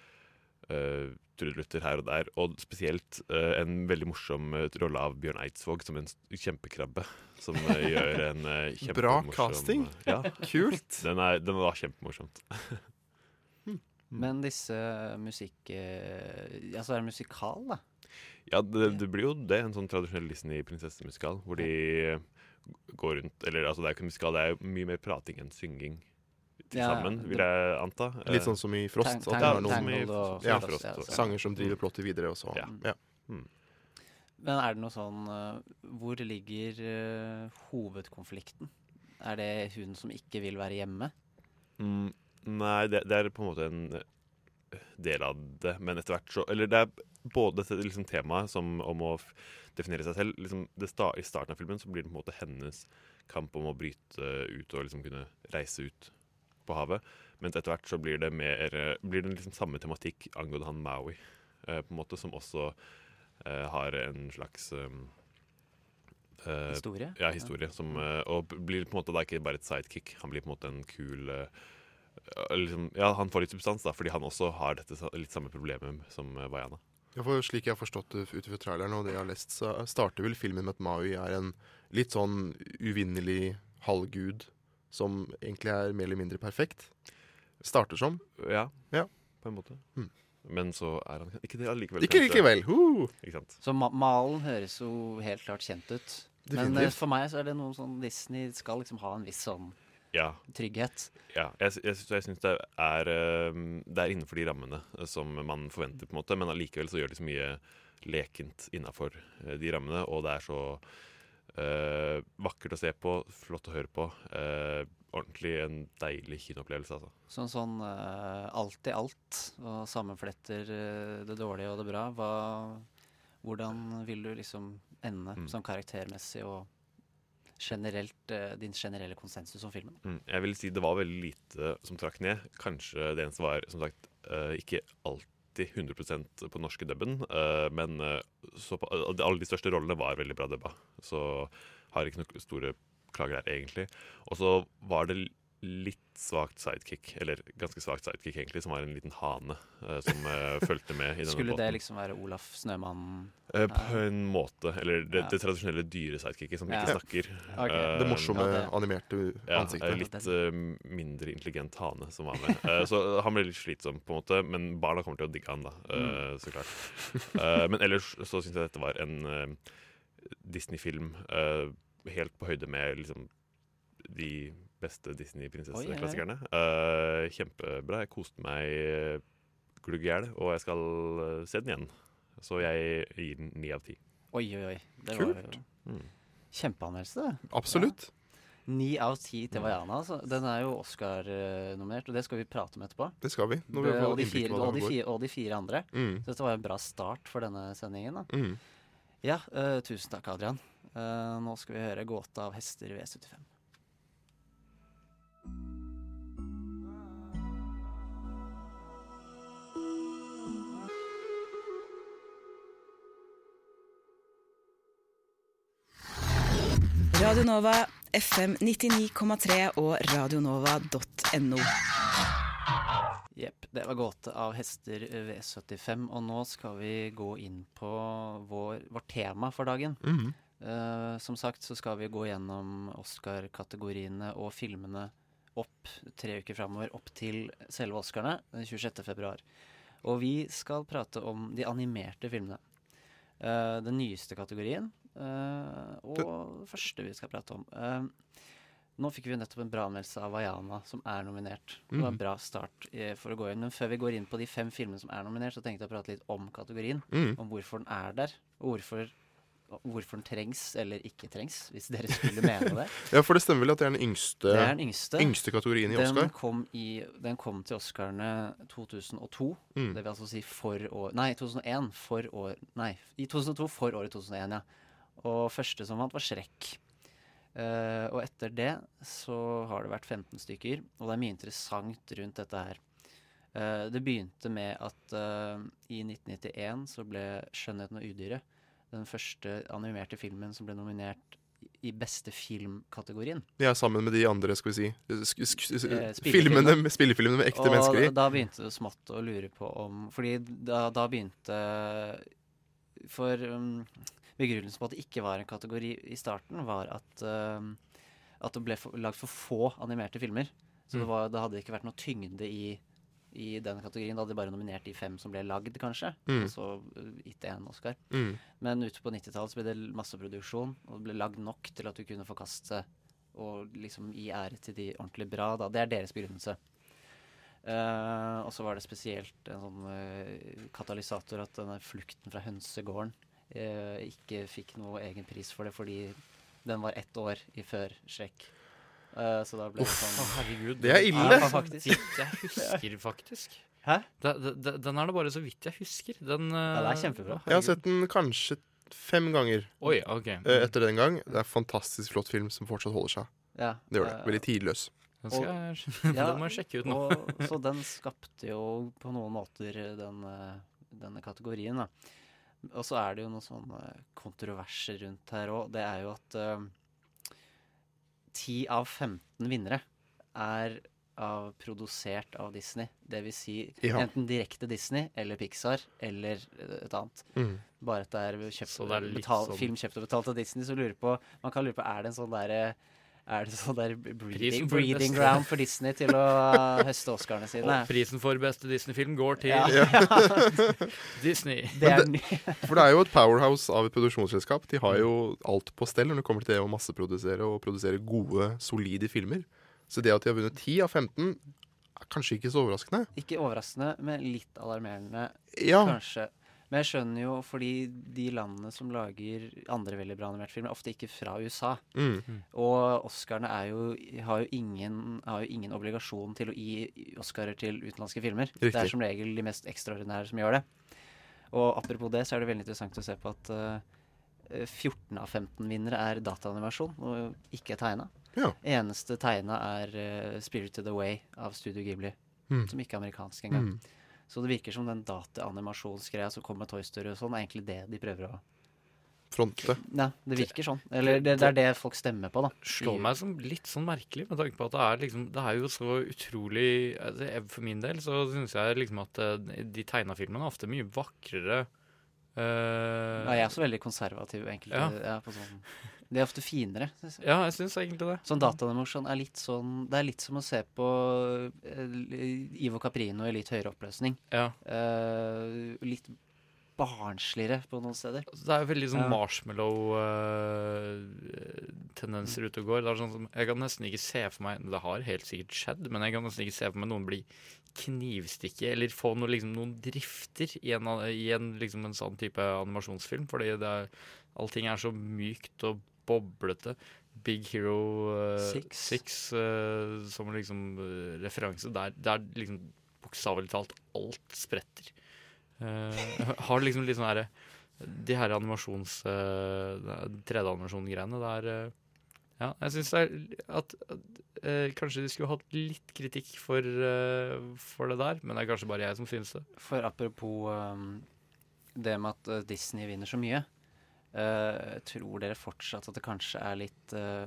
uh, trudelutter her og der. Og spesielt uh, en veldig morsom uh, rolle av Bjørn Eidsvåg som en kjempekrabbe. Som uh, gjør en uh, Bra casting. Ja. Kult. Den, er, den var kjempemorsomt. Men disse musikk... ja, så er det musikal, da? Ja, det, det blir jo det. En sånn tradisjonell Disney-prinsessemusikal hvor de går rundt Eller altså, det er jo ikke musikal, det er jo mye mer prating enn synging til sammen, vil jeg anta. Litt sånn som i Frost. Tang- at det Tangled- er noen, Tangled og ja, Frost, ja, sanger som driver plottet videre, og så Ja. ja. Men er det noe sånn eh, Hvor ligger uh, hovedkonflikten? Er det hun som ikke vil være hjemme? Mm, nei, det, det er på en måte en eh, del av det, men etter hvert så Eller det er både liksom, temaet som om å definere seg selv liksom, det sta, I starten av filmen så blir det på en måte hennes kamp om å bryte ut og liksom kunne reise ut på havet. Mens etter hvert så blir det mer eh, Blir det liksom samme tematikk angående han Maui, eh, på en måte, som også eh, har en slags um, eh, Historie? Ja, historie. Som, eh, og blir på en måte da ikke bare et sidekick. Han blir på en måte en kul eh, liksom, Ja, han får litt substans, da, fordi han også har dette litt samme problemet som Vaiana. Ja, for slik jeg har forstått det ut fra traileren og det jeg har lest, så starter vel filmen med at Maui er en litt sånn uvinnelig halvgud som egentlig er mer eller mindre perfekt. Starter som. Ja, Ja. på en måte. Mm. Men så er han ikke det allikevel. Ikke likevel. Uh! Ikke sant? Så ma malen høres jo helt klart kjent ut. Men eh, for meg så er det noe sånn Disney skal liksom ha en viss sånn Ja. trygghet. Ja, jeg, jeg, jeg syns det er Det er innenfor de rammene øh, som man forventer, på en måte, men allikevel så gjør de så mye lekent innafor de rammene, og det er så øh, vakkert å se på, flott å høre på. øh, ordentlig en deilig kinoopplevelse, altså. Sånn sånn øh, alt i alt, og sammenfletter eh, det dårlige og det bra. Hva, hvordan vil du liksom ende Mm. sånn karaktermessig og generelt eh, din generelle konsensus om filmen? Mm. Jeg vil si det var veldig lite som trakk ned. Kanskje det eneste var som sagt eh, ikke alltid 100% på norske dubben, eh, men på, alle de største rollene var veldig bra dubba. Så har ikke noen store klager der, egentlig. Og så var det litt svakt sidekick, eller ganske svakt sidekick, egentlig, som var en liten hane uh, som uh, fulgte med i denne Skulle det liksom være Olaf Snømann? Uh, på en måte. Eller det, Ja. det tradisjonelle dyresidekicket som Ja. ikke snakker. Okay. Eh, Det morsomme Ja, det- animerte ansiktet. Ja, Litt mindre intelligent hane som var med. Så han ble litt slitsom, på en måte, men barna kommer til å digge han, da. eh, Så klart. Eh, men ellers så syns jeg dette var en Disney-film eh, helt på høyde med liksom de beste Disney-prinsesseklassikerne. Uh, kjempebra. Jeg koste meg uh, glugg i hjel, og jeg skal eh, se den igjen. Så jeg gir den ni av ti. Oi, oi, oi. Det Kult. var Mm. kjempeanmeldelse. Absolutt. Ni av ti til Vaiana. Altså. Den er jo Oscar-nominert, og det skal vi prate om etterpå. Det skal vi. Når vi og, de fire, og, de fire, og de fire andre. Mm. Så dette var en bra start for denne sendingen. Da. Mm. Ja, uh, tusen takk, Adrian. Uh, nå skal vi høre 'Gåte av hester V75'. Radio Nova, FM 99,3 og radionova.no. Jepp. Det var 'Gåte av hester V75', og nå skal vi gå inn på vår, vårt tema for dagen. Mm -hmm. uh, som sagt så skal vi gå gjennom Oscar-kategoriene og filmene opp tre uker framover, opp til selve Oscarene den 26. februar. Og vi skal prate om de animerte filmene. Uh, den nyeste kategorien, og det første vi skal prate om. Eh, nå fikk vi jo nettopp en bra anmeldelse av Vaiana, som er nominert. Det var en Mhm. bra start eh, for å gå inn. Men før vi går inn på de fem filmene som er nominert, så tenkte jeg å prate litt om kategorien. Mm. Om hvorfor den er der, og hvorfor, hvorfor den trengs eller ikke trengs, hvis dere skulle mene det. Ja, for det stemmer vel at det er den yngste, Det er den yngste. yngste kategorien i Den Oscar? kom, i, den kom til Oscarene 2002. Mm. Det vil altså si for år Nei, 2001 for år Nei, i 2002 for året 2001, ja. Og første som vant, var Shrek. Uh, og etter det så har det vært 15 stykker, og det er mye interessant rundt dette her. Uh, det begynte med at uh, i 1991 så ble 'Skjønnheten og udyret' den første animerte filmen som ble nominert i beste filmkategorien. Ja, sammen med de andre, skal vi si Eh, med- spillefilmene med ekte og mennesker i. Da begynte det smått å lure på om Fordi da, da begynte For um, begrunnelsen på at det ikke var en kategori i starten, var at, uh, at det ble for, lagd for få animerte filmer. Så det, Mm. var, det hadde ikke vært noe tyngde i, i den kategorien. Da hadde de bare nominert de fem som ble lagd, kanskje. Mm. Og så uh, gitt én Oscar. Mm. Men ute på 90-tallet så ble det masseproduksjon, og det ble lagd nok til at du kunne forkaste og liksom gi ære til de ordentlig bra. Da. Det er deres begrunnelse. Uh, og så var det spesielt en sånn uh, katalysator at denne flukten fra hønsegården eh, ikke fikk noe egen pris for det fordi den var ett år i før Shrek. Uh, så da ble det sånn Å, herregud. Det er ille. Ja, faktisk. Jeg husker, faktisk. Hæ? Da- da- da- Den er det bare så vidt jeg husker. Den, Ja, det er kjempebra. kjempebra. Jeg har sett den kanskje fem ganger Oi, ok. uh, etter den gang. Det er en fantastisk flott film som fortsatt holder seg. Ja, Det gjør det. eh, Veldig tidløs. Den skal jeg- den må jeg sjekke ut nå. Og, så den skapte jo på noen måter den, eh, denne kategorien, da. Og så er det jo noen sånne kontroverser rundt her òg. Det er jo at ti 10 av 15 vinnere er av produsert av Disney. Det vil si Ja. enten direkte Disney eller Pixar eller eh, et annet. Mm. Bare at det er, kjøpt, det er betalt, sånn- film kjøpt og betalt av Disney, så lurer på Man kan lure på er det en sånn derre er det sånn der breeding, for breeding ground for Disney til å høste Oscarene sine? Og prisen for beste Disney-film går til Ja. Disney. Det er Men for det er jo et powerhouse av et produksjonsselskap. De har jo alt på stell når det kommer til det å masseprodusere og produsere gode, solide filmer. Så det at de har vunnet 10 av 15, er kanskje ikke så overraskende. Ikke overraskende, men litt alarmerende, Ja. kanskje. Men jeg skjønner jo fordi de landene som lager andre veldig bra animerte filmer, er ofte ikke fra USA. Mm. Og Oscarene er jo, har, jo ingen, har jo ingen obligasjon til å gi Oscarer til utenlandske filmer. Det er som regel de mest ekstraordinære som gjør det. Og apropos det, så er det veldig interessant å se på at uh, 14 av 15 vinnere er dataanimasjon, og ikke tegna. Ja. Eneste tegna er uh, 'Spirited Away' av Studio Ghibli, Mm. som ikke er amerikansk engang. Mm. Så det virker som den dataanimasjonsgreia som kommer med Toy Story og sånn, er egentlig det de prøver å Fronte. Ja, det virker sånn. Eller det, det er det folk stemmer på, da. slår meg som litt sånn merkelig, med tanke på at det er liksom Det er jo så utrolig altså, For min del så syns jeg liksom at eh, de tegna filmene er ofte mye vakrere. Uh, Ja, jeg er også veldig konservativ, egentlig. Ja. Ja. på sånn. De er ofte finere. Synes jeg. Ja, jeg syns egentlig det. Sånn dataanimasjon er litt sånn Det er litt som å se på eh, Ivo Caprino i litt høyere oppløsning. Ja. Uh, litt barnsligere på noen steder. Det er jo veldig sånn marshmallow-tendenser ute og går. Det er sånn som, jeg kan nesten ikke se for meg Det har helt sikkert skjedd, men jeg kan nesten ikke se for meg noen bli knivstikke eller få noe, liksom, noen drifter i en, i en, liksom, en sånn type animasjonsfilm. Fordi det er, allting er så mykt og boblete. Big Hero eh, Six. Six, eh, som liksom uh, referanse. Der, der liksom bokstavelig talt alt spretter. Eh, har liksom litt sånn herre De her animasjons... Uh, 3D-animasjon-greiene, det er Ja, jeg syns det er at, at eh, Kanskje de skulle hatt litt kritikk for, uh, for det der, men det er kanskje bare jeg som syns det. For apropos um, det med at uh, Disney vinner så mye. Uh, tror dere fortsatt at det kanskje er litt uh,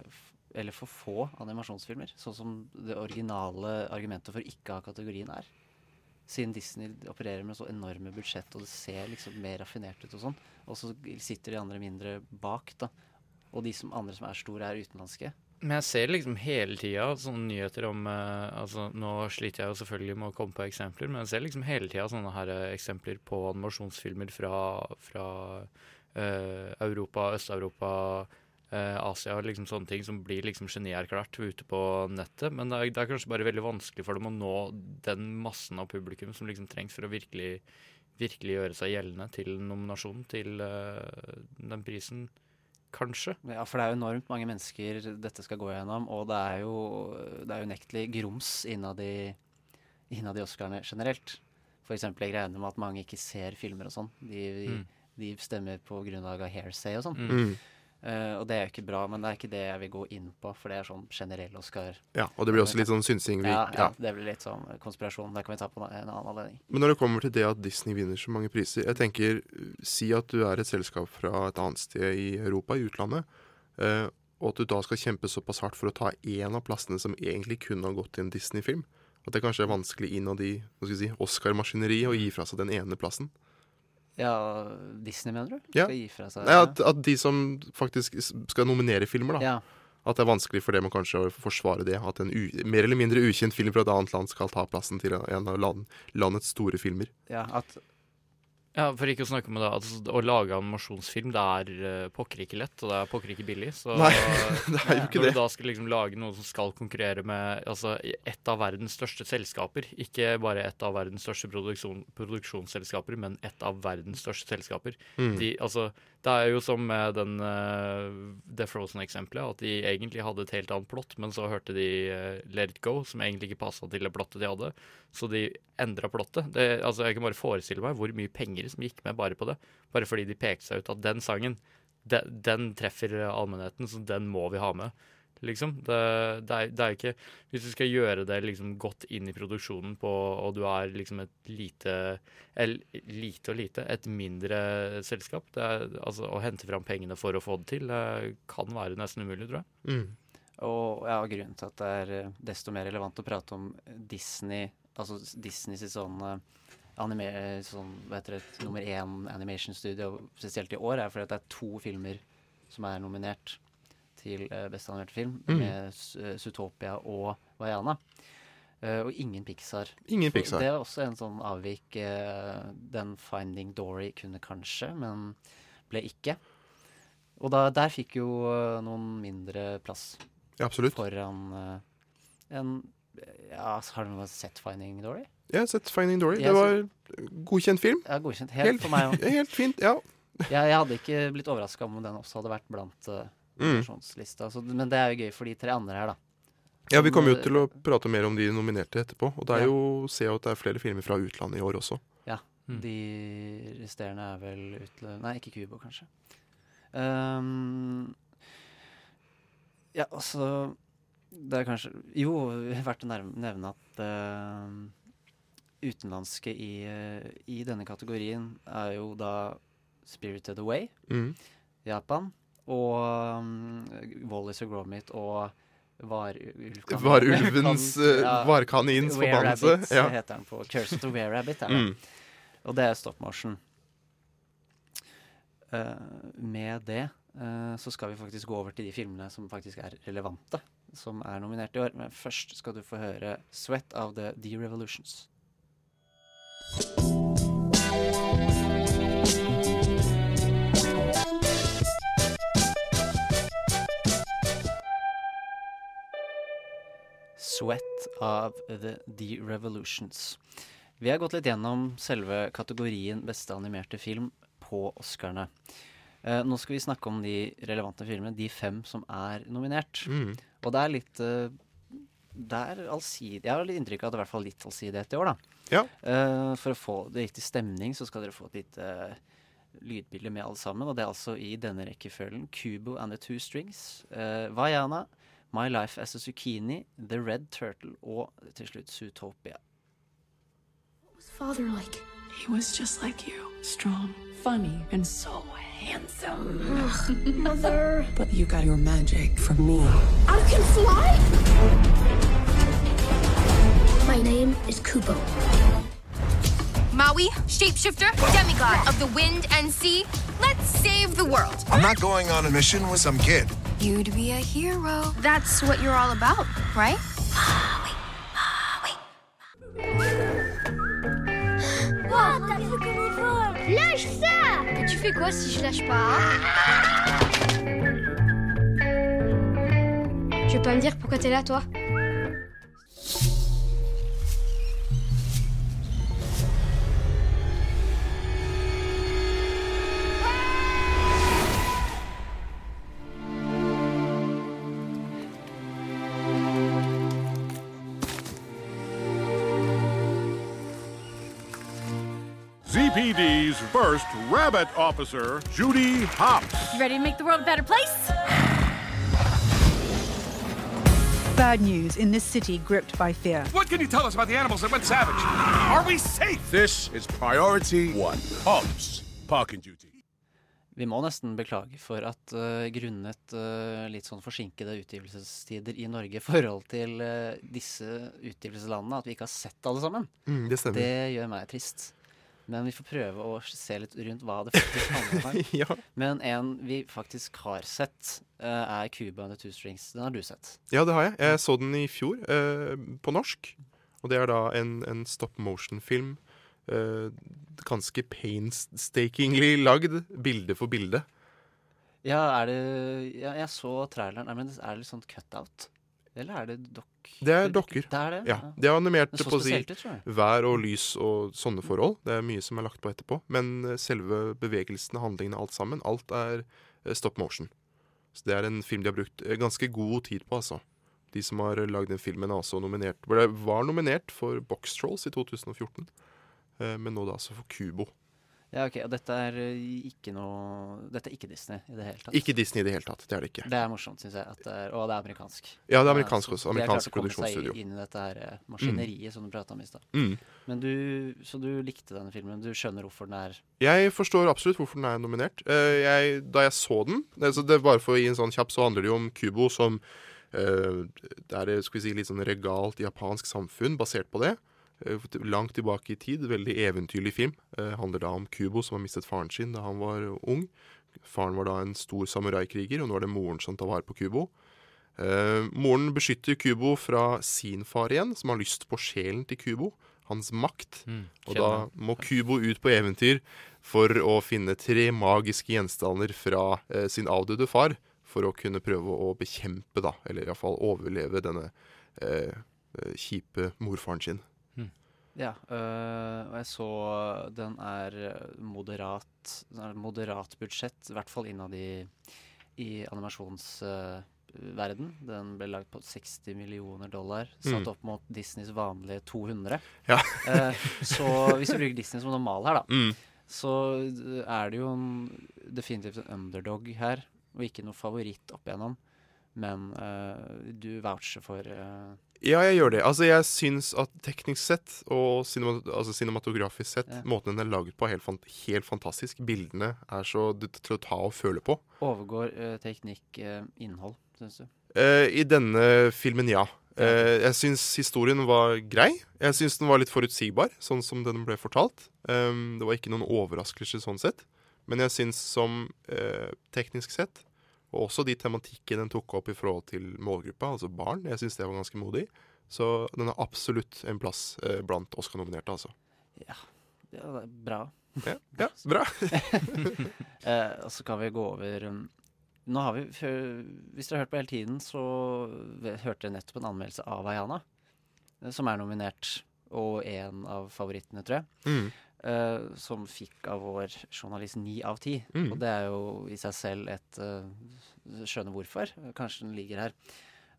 Eller for få animasjonsfilmer? Sånn som det originale argumentet for ikke å ha kategorien er. Siden Disney opererer med så enorme budsjett, og det ser liksom mer raffinert ut og sånn. Og så sitter de andre mindre bak, da. Og de som, andre som er store, er utenlandske. Men jeg ser liksom hele tida sånne nyheter om eh, altså Nå sliter jeg jo selvfølgelig med å komme på eksempler, men jeg ser liksom hele tida sånne her eh, eksempler på animasjonsfilmer fra, fra Europa, Øst-Europa, eh, Asia, liksom sånne ting som blir liksom genierklært ute på nettet. Men det er, det er kanskje bare veldig vanskelig for dem å nå den massen av publikum som liksom trengs for å virkelig, virkelig gjøre seg gjeldende til nominasjonen til eh, den prisen. Kanskje. Ja, for det er jo enormt mange mennesker dette skal gå gjennom, og det er jo, det er unektelig grums innad i, innad i Oscarene generelt. Jeg regner med at mange ikke ser filmer og sånn. De, Mm. De stemmer på grunnlag av hairsay og sånn. Mm. Uh, og det er jo ikke bra, men det er ikke det jeg vil gå inn på, for det er sånn generell Oscar. Ja, og det blir også litt sånn synsing. Vi, Ja, ja, ja. det blir litt sånn konspirasjon. Det kan vi ta på en annen anledning. Men når det kommer til det at Disney vinner så mange priser Jeg tenker, Si at du er et selskap fra et annet sted i Europa, i utlandet, uh, og at du da skal kjempe såpass hardt for å ta én av plassene som egentlig kunne ha gått til en Disney-film. At det kanskje er vanskelig innad i si, Oscar-maskineriet å gi fra seg den ene plassen. Ja, Disney, mener du? Ja. Skal gi fra seg Nei, at, at de som faktisk skal nominere filmer, da. Ja. At det er vanskelig for dem å kanskje forsvare det. At en mer eller mindre ukjent film fra et annet land skal ta plassen til en av land landets store filmer. Ja, at Ja, For ikke å snakke om det, altså, å lage animasjonsfilm det er uh, pokker ikke lett, og det er pokker ikke billig. Så Nei, det er jo ikke når det. du da skal liksom lage noe som skal konkurrere med altså, et av verdens største selskaper, ikke bare et av verdens største produksjon, produksjonsselskaper, men et av verdens største selskaper Mm. de, altså, Det er jo som med den, uh, det Frozen-eksempelet, at de egentlig hadde et helt annet plott, men så hørte de uh, Let It Go, som egentlig ikke passa til det plottet de hadde, så de endra plottet. Det, altså, jeg kan bare forestille meg hvor mye penger som gikk med bare på det. Bare fordi de pekte seg ut at den sangen, de, den treffer allmennheten, så den må vi ha med. Liksom. Det, det, er, det er ikke Hvis du skal gjøre det liksom godt inn i produksjonen på, og du er liksom et lite Eller lite og lite, et mindre selskap det er, altså, Å hente fram pengene for å få det til, det kan være nesten umulig, tror jeg. Mm. Og ja, grunnen til at det er eh, desto mer relevant å prate om Disney, altså Disney sitt sånn anime, sånn, det, nummer én animation studio, spesielt i år, er fordi det er to filmer som er nominert til uh, beste animerte film, Mm. med eh, Zootopia og Vaiana. Uh, og ingen Pixar. Ingen Pixar. Det er også en sånn avvik. Uh, den Finding Dory kunne kanskje, men ble ikke. Og da, der fikk jo eh, noen mindre plass. Ja, absolutt. Foran eh, en Ja, har du sett Finding Dory? Ja, sett Finding Dory. Det var godkjent film. Ja, godkjent. Helt, for meg òg. Helt fint, ja. jeg, jeg hadde ikke blitt overraska om den også hadde vært blant uh, Mm. nominasjonslista. Men det er jo gøy for de tre andre her, da. Ja, Vi kommer jo til å prate mer om de nominerte etterpå. Og det er Ja. jo, ser jo at det er flere filmer fra utlandet i år også. Ja. De resterende er vel utle... Nei, ikke Kubo, kanskje. Um, ja, altså Det er kanskje Jo, verdt å nevne at uh, utenlandske i, uh, i denne kategorien er jo da Spirited Away, mm. Japan, og um, Wallis og Gromit og Varulvkan- Varulvens, Ja, varkanins Were forbannelse, ja. heter den på Curse of the Were Rabbit. Er. Mm. Og det er stop motion. Uh, med det uh, så skal vi faktisk gå over til de filmene som faktisk er relevante, som er nominert i år. Men først skal du få høre 'Sweat of the D-Revolutions. Sweat of the D-Revolutions. Vi har gått litt gjennom selve kategorien beste animerte film på Oscarene. Eh, nå skal vi snakke om de relevante filmene, de fem som er nominert. Mm. Og det er litt uh, det er allsidig Jeg har litt inntrykk av at det er i hvert fall litt allsidighet i år, da. Ja. Uh, for å få det riktig stemning, så skal dere få et lite lydbilde med alle sammen. Og det er altså i denne rekkefølgen Kubo and the Two Strings, uh, Vaiana, My Life as a Zucchini, The Red Turtle og til slutt Zootopia. father like? He was just like you. Strong, funny, and so handsome. Ugh, mother. But you got your magic from me. I can fly? My name is Kubo. Maui, shapeshifter, demigod of the wind and sea. Let's save the world. I'm not going on a mission with some kid. You'd be a hero. That's what you're all about, right? fais quoi si je lâche pas Tu veux pas me dire pourquoi t'es là, toi? First rabbit officer, Judy Hopps. You ready to make the world a better place? Bad news in this city gripped by fear. What can you tell us about the animals that went savage? Are we safe? This is priority one. Hopps, parking duty. Vi må nesten beklage for at uh, grunnet uh, litt sånn forsinkede utgivelsestider i Norge i forhold til uh, disse utgivelseslandene, at vi ikke har sett alle sammen. Mm, det stemmer. Det gjør meg trist. Men vi får prøve å se litt rundt hva det faktisk handler om. Ja. Men en vi faktisk har sett, uh, er Cuba and the Two Strings. Den har du sett. Ja, det har jeg. Jeg så den i fjor, uh, på norsk. Og det er da en, en stop motion-film. Uh, ganske painstakingly lagd, bilde for bilde. Ja, er det ja, Jeg så traileren. Nei, men er det litt sånn cutout? Eller er det dokk? Det er dokker. Det er det? Ja, De har animert Det på å si vær og lys og sånne forhold. Det er mye som er lagt på etterpå. Men eh, selve bevegelsene, handlingene, alt sammen, alt er eh, stop motion. Så det er en film de har brukt eh, ganske god tid på, altså. De som har lagd den filmen, er også nominert var nominert for Box Trolls i 2014. eh, Men nå da altså for Kubo. Ja, ok, Og dette er uh, ikke noe Dette er ikke Disney i det hele tatt. Ikke Disney i det hele tatt. Det er det ikke. Det er morsomt, syns jeg. At det er, og det er amerikansk. Ja, det er amerikansk også. Amerikansk produksjonsstudio. de har klart å komme seg inn i dette her eh, maskineriet som du prata om i stad. Mm. Men du, Så du likte denne filmen? Du skjønner hvorfor den er Jeg forstår absolutt hvorfor den er nominert. Eh, Jeg, da jeg så den altså det Bare for å gi en sånn kjapp, så handler det jo om Kubo som Eh, det er eh, skal vi si, litt sånn regalt japansk samfunn basert på det. Eh, Langt tilbake i tid. Veldig eventyrlig film. Eh, handler da om Kubo som har mistet faren sin da han var ung. Faren var da en stor samuraikriger, og nå er det moren som tar vare på Kubo. Eh, moren beskytter Kubo fra sin far igjen, som har lyst på sjelen til Kubo. Hans makt. Mm, og da må Kubo ut på eventyr for å finne tre magiske gjenstander fra eh, sin avdøde far. For å kunne prøve å bekjempe, da, eller iallfall overleve denne eh, eh, kjipe morfaren sin. Ja, øh, og jeg så den er øh, moderat er moderat budsjett, i hvert fall innad i, i animasjonsverden. den ble lagd på 60 millioner dollar, satt Mm. opp mot Disneys vanlige 200. Ja. Eh, så hvis vi bruker Disney som normal her, da, Mm. så er det jo en, definitivt en underdog her, og ikke noe favoritt opp igjennom. Men øh, du voucher for øh, Ja, jeg gjør det. Altså, jeg syns at teknisk sett og cinema, altså cinematografisk sett, Ja. måten den er laget på, er helt, fant helt fantastisk. Bildene er så til å ta og føle på. Overgår uh, teknikk uh, innhold, syns du? Uh, I denne filmen, ja. Eh, jeg syns historien var grei. Jeg syns den var litt forutsigbar, sånn som den ble fortalt. Um, det var ikke noen overraskelse sånn sett. Men jeg syns som eh, teknisk sett, og også de tematikken den tok opp i forhold til målgruppa, altså barn, jeg syns det var ganske modig. Så den har absolutt en plass eh, blant Oscar-nominerte, altså. Ja, det er bra. Ja, ja bra. eh, og så kan vi gå over um, Nå har vi, Hvis dere har hørt på hele tiden, så hørte dere nettopp en anmeldelse av Ayana, eh, som er nominert, og en av favorittene, tror jeg. Mm. Eh, som fikk av vår journalist ni av ti. Mm. Og det er jo i seg selv et uh, skjønne hvorfor. Kanskje den ligger her.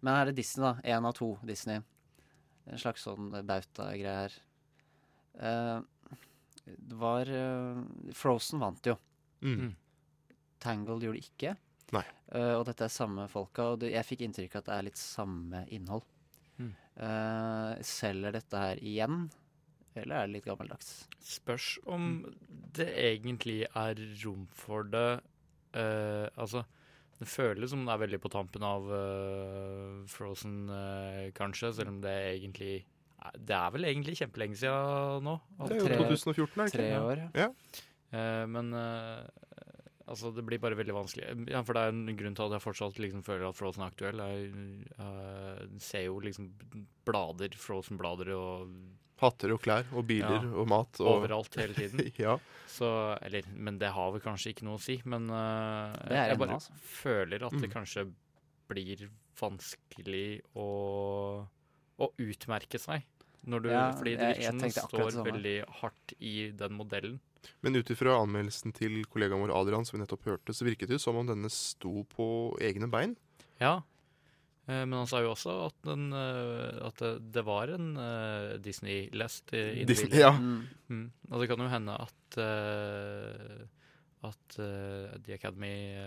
Men her er det Disney, da. Én av to Disney. En slags sånn bauta-greie her. Eh, det var Frozen vant jo. Mm. Tangled gjorde det ikke. Nei. Eh, og dette er samme folka, og det, jeg fikk inntrykk av at det er litt samme innhold. Mm. Eh, selger dette her igjen, eller er det litt gammeldags? Spørs om det egentlig er rom for det Uh, Altså, det føles som det er veldig på tampen av uh, Frozen, uh, kanskje, selv om det egentlig Det er vel egentlig kjempelenge siden nå. Det er jo 2014, er det ikke? tre år, ja. Eh, men altså, det blir bare veldig vanskelig. Ja, for det er en grunn til at jeg fortsatt liksom føler at Frozen er aktuell. Jeg uh, ser jo liksom blader, Frozen-blader og Hatter og klær og biler og mat. Og Overalt hele tiden. ja. Så, eller, men det har vel kanskje ikke noe å si. Men uh, jeg bare altså. føler at det Mm. kanskje blir vanskelig å, å utmerke seg. Når du, Ja, fordi det virker som det står veldig hardt i den modellen. Men ut ifra anmeldelsen til kollegaen vår Adrian, som vi nettopp hørte, så virket det jo som om denne sto på egne bein. Ja. Eh, Men han sa jo også at, den, eh, at det, var en eh, Disney-lest i Disney- ja. Mm. Mm. Og det kan jo hende at at eh, The Academy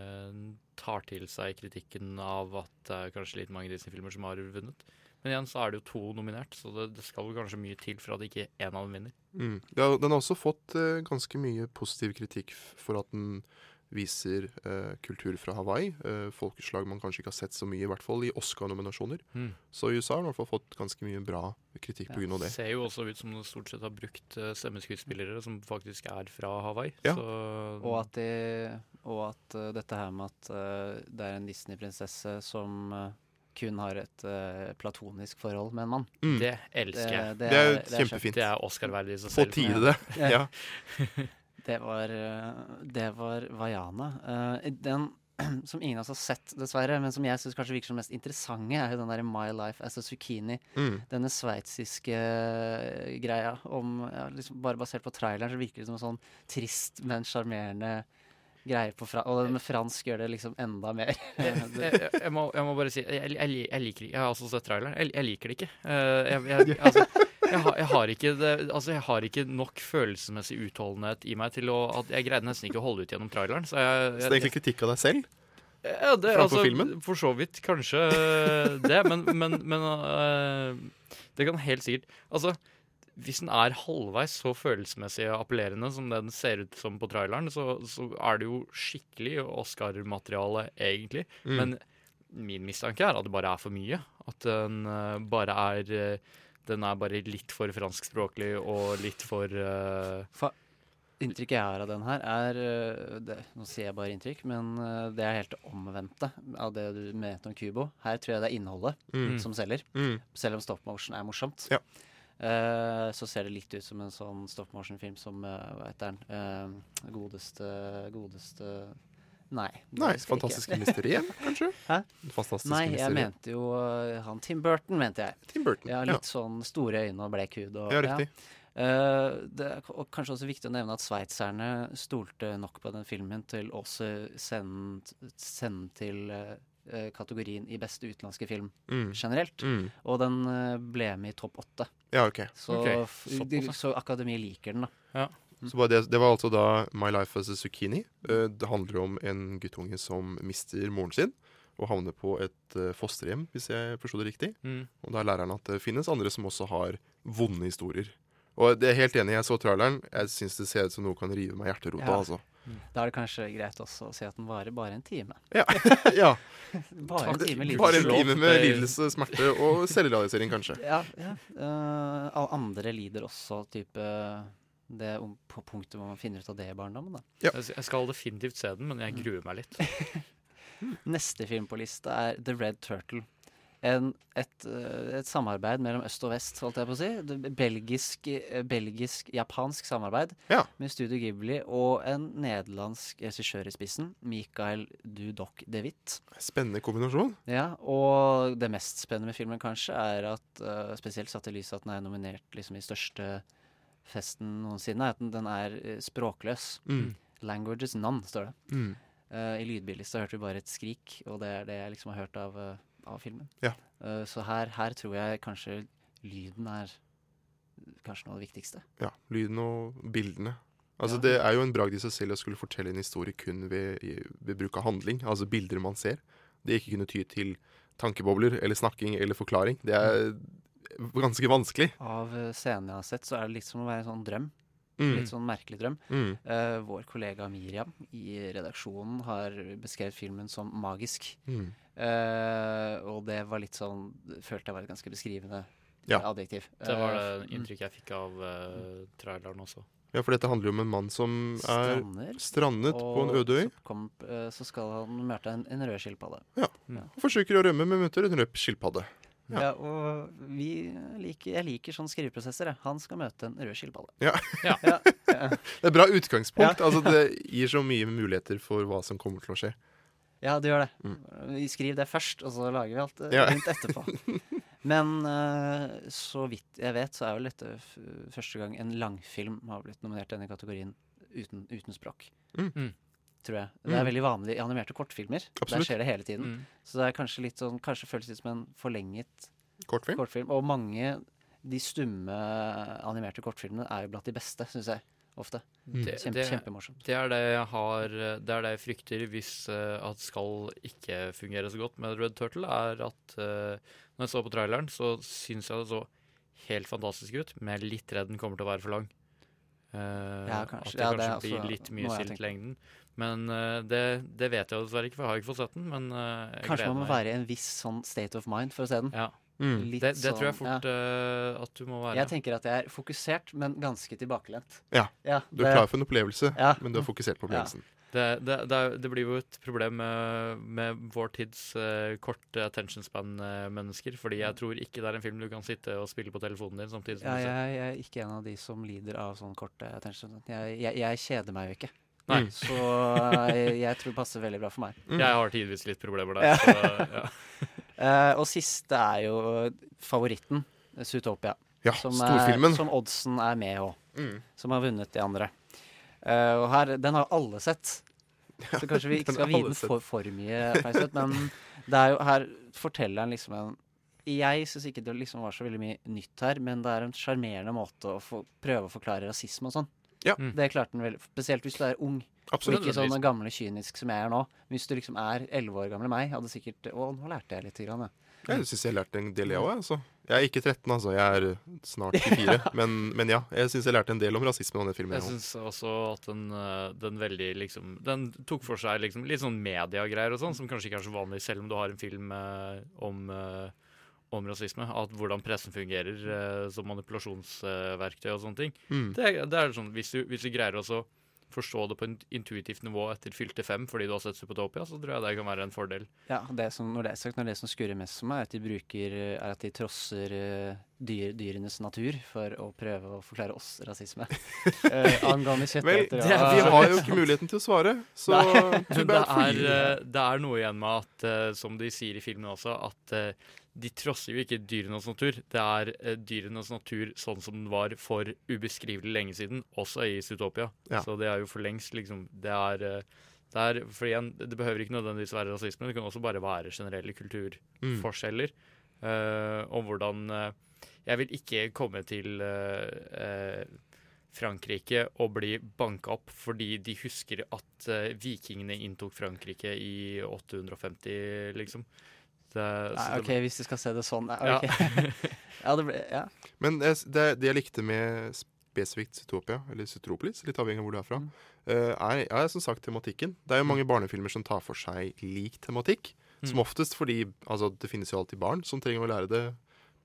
tar til seg kritikken av at det er kanskje litt mange Disney-filmer som har vunnet. Men igjen så er det jo to nominert, så det, det skal vel kanskje mye til for at ikke én av dem vinner. Mm. Ja, den har også fått eh, ganske mye positiv kritikk for at den viser eh, kultur fra Hawaii. Eh, folkeslag man kanskje ikke har sett så mye, i hvert fall i Oscar-nominasjoner. Mm. Så USA har i hvert fall fått ganske mye bra kritikk på grunn av det. ser jo også ut som det stort sett har brukt eh, stemmeskuespillere som faktisk er fra Hawaii. Ja. Så, Og at, de, og at uh, dette her med at uh, det er en Disney-prinsesse som eh, kun har et uh, platonisk forhold med en mann. Mm. Det elsker jeg. Det er det er kjempefint. Det er Oscar-verdig i seg På tide, det. Ja. det var eh, Det var Vaiana. Uh, den som ingen av oss har sett, dessverre, men som jeg syns kanskje virker som mest interessante, er jo den der My Life as a Zucchini. Mm. Denne sveitsiske eh, greia om ja, liksom Bare basert på traileren så virker det som en sånn trist, men sjarmerende greie på fra Og den med fransk gjør det liksom enda mer. jeg, jeg, jeg, må, jeg må bare si jeg, jeg, jeg liker ikke Jeg har også sett traileren. Jeg, jeg liker det ikke. Eh, jeg, jeg, altså, jeg, har, jeg, har ikke det, altså, jeg har ikke nok følelsesmessig utholdenhet i meg til å at Jeg greide nesten ikke å holde ut gjennom traileren. Så, jeg, Så det er egentlig kritikk av deg selv? Ja, det, er altså, filmen? For så vidt kanskje eh, det, men, men, men uh, Det kan helt sikkert Altså, hvis den er halvveis så følelsesmessig appellerende som den ser ut som på traileren, så, så er det jo skikkelig Oscar-materiale, egentlig. Mm. Men min mistanke er at det bare er for mye. At den uh, bare er uh, Den er bare litt for franskspråklig og litt for uh, Fa Inntrykket jeg har av den her, er det, Nå sier jeg bare inntrykk, men det er helt omvendte av det du mente om Kubo. Her tror jeg det er innholdet Mm. som selger. Mm. Selv om stop motion er morsomt. Ja. Eh, så ser det litt ut som en sånn stop motion-film som uh, Hva heter den? uh, godeste Godeste Nei. Nei, Fantastiske. Mysteriet, kanskje? Hæ? Fantastiske Nei, jeg mysterie. mente jo han Tim Burton, mente jeg. Tim Burton, Ja, ja. Litt sånn store øyne og blek hud. Og, Ja, riktig. Eh, det er og kanskje også viktig å nevne at sveitserne stolte nok på den filmen til også sende, sende til eh, eh, kategorien i beste utenlandske film Mm. generelt. Mm. Og den eh, ble med i topp åtte. Ja, okay. Så, okay. de, så Akademiet liker den, da. Så bare det, det var altså da My Life as a Zucchini. Eh, det handler om en guttunge som mister moren sin og havner på et fosterhjem, hvis jeg forsto det riktig. Mm. Og da lærer han at det finnes andre som også har vonde historier. Og det er helt enig, jeg så traileren. Jeg syns det ser ut som noe kan rive meg i hjerterota, Ja. altså. Da er det kanskje greit også å si at den varer bare en time. Ja. ja. bare en time lidelse. Bare en time med lidelse, smerte og selvrealisering, kanskje. Ja. ja. Uh, andre lider også type det om, på punktet hvor man finner ut av det i barndommen. da. Jeg, jeg skal definitivt se den, men jeg gruer meg litt. Neste film på lista er The Red Turtle. En, et, eh, et samarbeid mellom øst og vest, holdt jeg på å si. Belgisk-japansk belgisk-japansk samarbeid med Studio Ghibli og en nederlandsk regissør i spissen, Michael Dudok de Witt. Spennende kombinasjon. Ja, og det mest spennende med filmen kanskje er at, eh, spesielt satt i lys at den er nominert liksom, i største festen noensinne, er at den, den er eh, språkløs. Mm. Languages none, står det. Mm. Uh, I lydbildlista hørte vi bare et skrik, og det er det jeg liksom har hørt av, eh, av filmen. Ja. Uh, så her, her tror jeg kanskje lyden er kanskje noe av det viktigste. Ja, lyden og bildene. Altså Ja. Det er jo en bragd i seg selv å skulle fortelle en historie kun ved, ved bruk av handling, altså bilder man ser. Det ikke kunne ty til tankebobler eller snakking eller forklaring. Det er ganske vanskelig. Av scenen jeg har sett, så er det litt som å være en sånn drøm. Mm. Litt sånn merkelig drøm. Mm. Uh, vår kollega Miriam i redaksjonen har beskrevet filmen som magisk. Mm. Uh, og det var litt sånn Følte jeg var et ganske beskrivende Ja. adjektiv. Det var Eh, det inntrykket jeg fikk av traileren også. Ja, for dette handler jo om en mann som er Strander, strandet på en øde øy. Så, kom, så skal han møte en, en rød skilpadde. Ja. Og forsøker å rømme, men møter en rød skilpadde. Ja. og vi liker, jeg liker sånne skriveprosesser. jeg. Han skal møte en rød skilpadde. Ja. Ja. det er bra utgangspunkt. Ja. Altså, det gir så mye muligheter for hva som kommer til å skje. Ja, det gjør det. Vi skriver det først, og så lager vi alt eh, Ja. rundt etterpå. Men eh, så vidt jeg vet, så er vel dette første gang en langfilm har blitt nominert i denne kategorien uten, uten språk. Mm. Mm. Tror jeg. Det er Mm. veldig vanlig i animerte kortfilmer. Der skjer det hele tiden. Mm. Så det er kanskje litt sånn Kanskje føles litt som en forlenget Kortfilm? Og mange de stumme animerte kortfilmene er jo blant de beste, syns jeg. Ofte. Det, Kjempe, det, kjempemorsomt. det er det jeg har Det er det jeg frykter hvis uh, at skal ikke fungere så godt med Red Turtle, er at uh, når jeg så på traileren, så syns jeg det så helt fantastisk ut, men jeg er litt redd den kommer til å være for lang. Uh, Ja, kanskje. At det Ja, kanskje det er blir også litt silt mye jeg Men eh, det, det vet jeg dessverre ikke, for jeg har ikke fått sett den. Men eh, jeg Kanskje man må meg. være i en viss sånn state of mind for å se den. Ja. Mm. Litt Det, det tror jeg sånn, fort ja. uh, at du må være. Jeg tenker at jeg er fokusert, men ganske tilbakelent. Ja. Ja, Du er det- klar for en opplevelse, Ja. men du er fokusert på Ja. opplevelsen. Det, det, det, det blir jo et problem med, med vår tids uh, korte attention span-mennesker. fordi jeg tror ikke det er en film du kan sitte og spille på telefonen din samtidig som Ja, du ser. jeg, jeg er ikke en av de som lider av sånn korte attention. Jeg, jeg, jeg kjeder meg jo ikke. Nei. Så jeg, jeg tror det passer veldig bra for meg. Jeg har tidvis litt problemer der. Ja. Så, ja. uh, og siste er jo favoritten, Zootopia. Ja, som, storfilmen. Er, som oddsen er med òg. Mm. Som har vunnet de andre. Uh, og her, den har alle sett. Så kanskje vi ikke skal vie den for, for mye oppmerksomhet. Men det er jo her forteller han liksom en Jeg syns ikke det liksom var så veldig mye nytt her, men det er en sjarmerende måte å få, prøve å forklare rasisme og sånn. Ja. Det klarte den veldig Spesielt hvis du er ung. Absolutt. Og ikke sånn gamle kynisk som jeg er nå. Hvis du liksom er elleve år gamle meg, hadde sikkert Å, nå lærte jeg litt. Grann, ja. Jeg syns jeg lærte en del, jeg òg. Altså. Jeg er ikke 13, altså. Jeg er snart 24. men, men ja, jeg syns jeg lærte en del om rasisme av den filmen. Jeg syns også at den, eh, den veldig liksom Den tok for seg liksom litt sånn mediegreier og sånn, som kanskje ikke er så vanlig selv om du har en film eh, om, eh, om rasisme. At hvordan pressen fungerer eh, som manipulasjonsverktøy og sånne ting. Mm. Det, er- det er sånn, hvis du, hvis du greier også forstå det på en intuitivt nivå etter fylte fem fordi du har sett Supertopia, så tror jeg det kan være en fordel. Ja, det som, når det er sagt, når det som skurrer mest for meg, er at de bruker er at de trosser eh, dyr, dyrenes natur for å prøve å forklare oss rasisme. uh, angående kjøtteter. det, vi har jo ikke muligheten til å svare, så det er, eh, det er noe igjen med at, eh, som de sier i filmen også, at eh, de trosser jo ikke dyrenes natur. Det er eh, dyrenes natur sånn som den var for ubeskrivelig lenge siden, også i Zootopia. Ja. Så det er jo for lengst liksom Det er, eh, det er For igjen, det behøver ikke nødvendigvis være rasisme, det kan også bare være generelle kulturforskjeller. eh, og hvordan eh, Jeg vil ikke komme til eh, eh, Frankrike og bli banka opp fordi de husker at vikingene inntok Frankrike i 850, liksom. Det, Nei, OK, det- hvis du skal se det sånn. Nei, Ja. ja, det ble, ja. Men det, det, det jeg likte med spesifikt Zootopia, eller Zootropolis, litt avhengig av hvor du er fra, eh, er, er som sagt tematikken. Det er jo mange barnefilmer som tar for seg lik tematikk. Som Mm. oftest fordi altså, det finnes jo alltid barn som trenger å lære det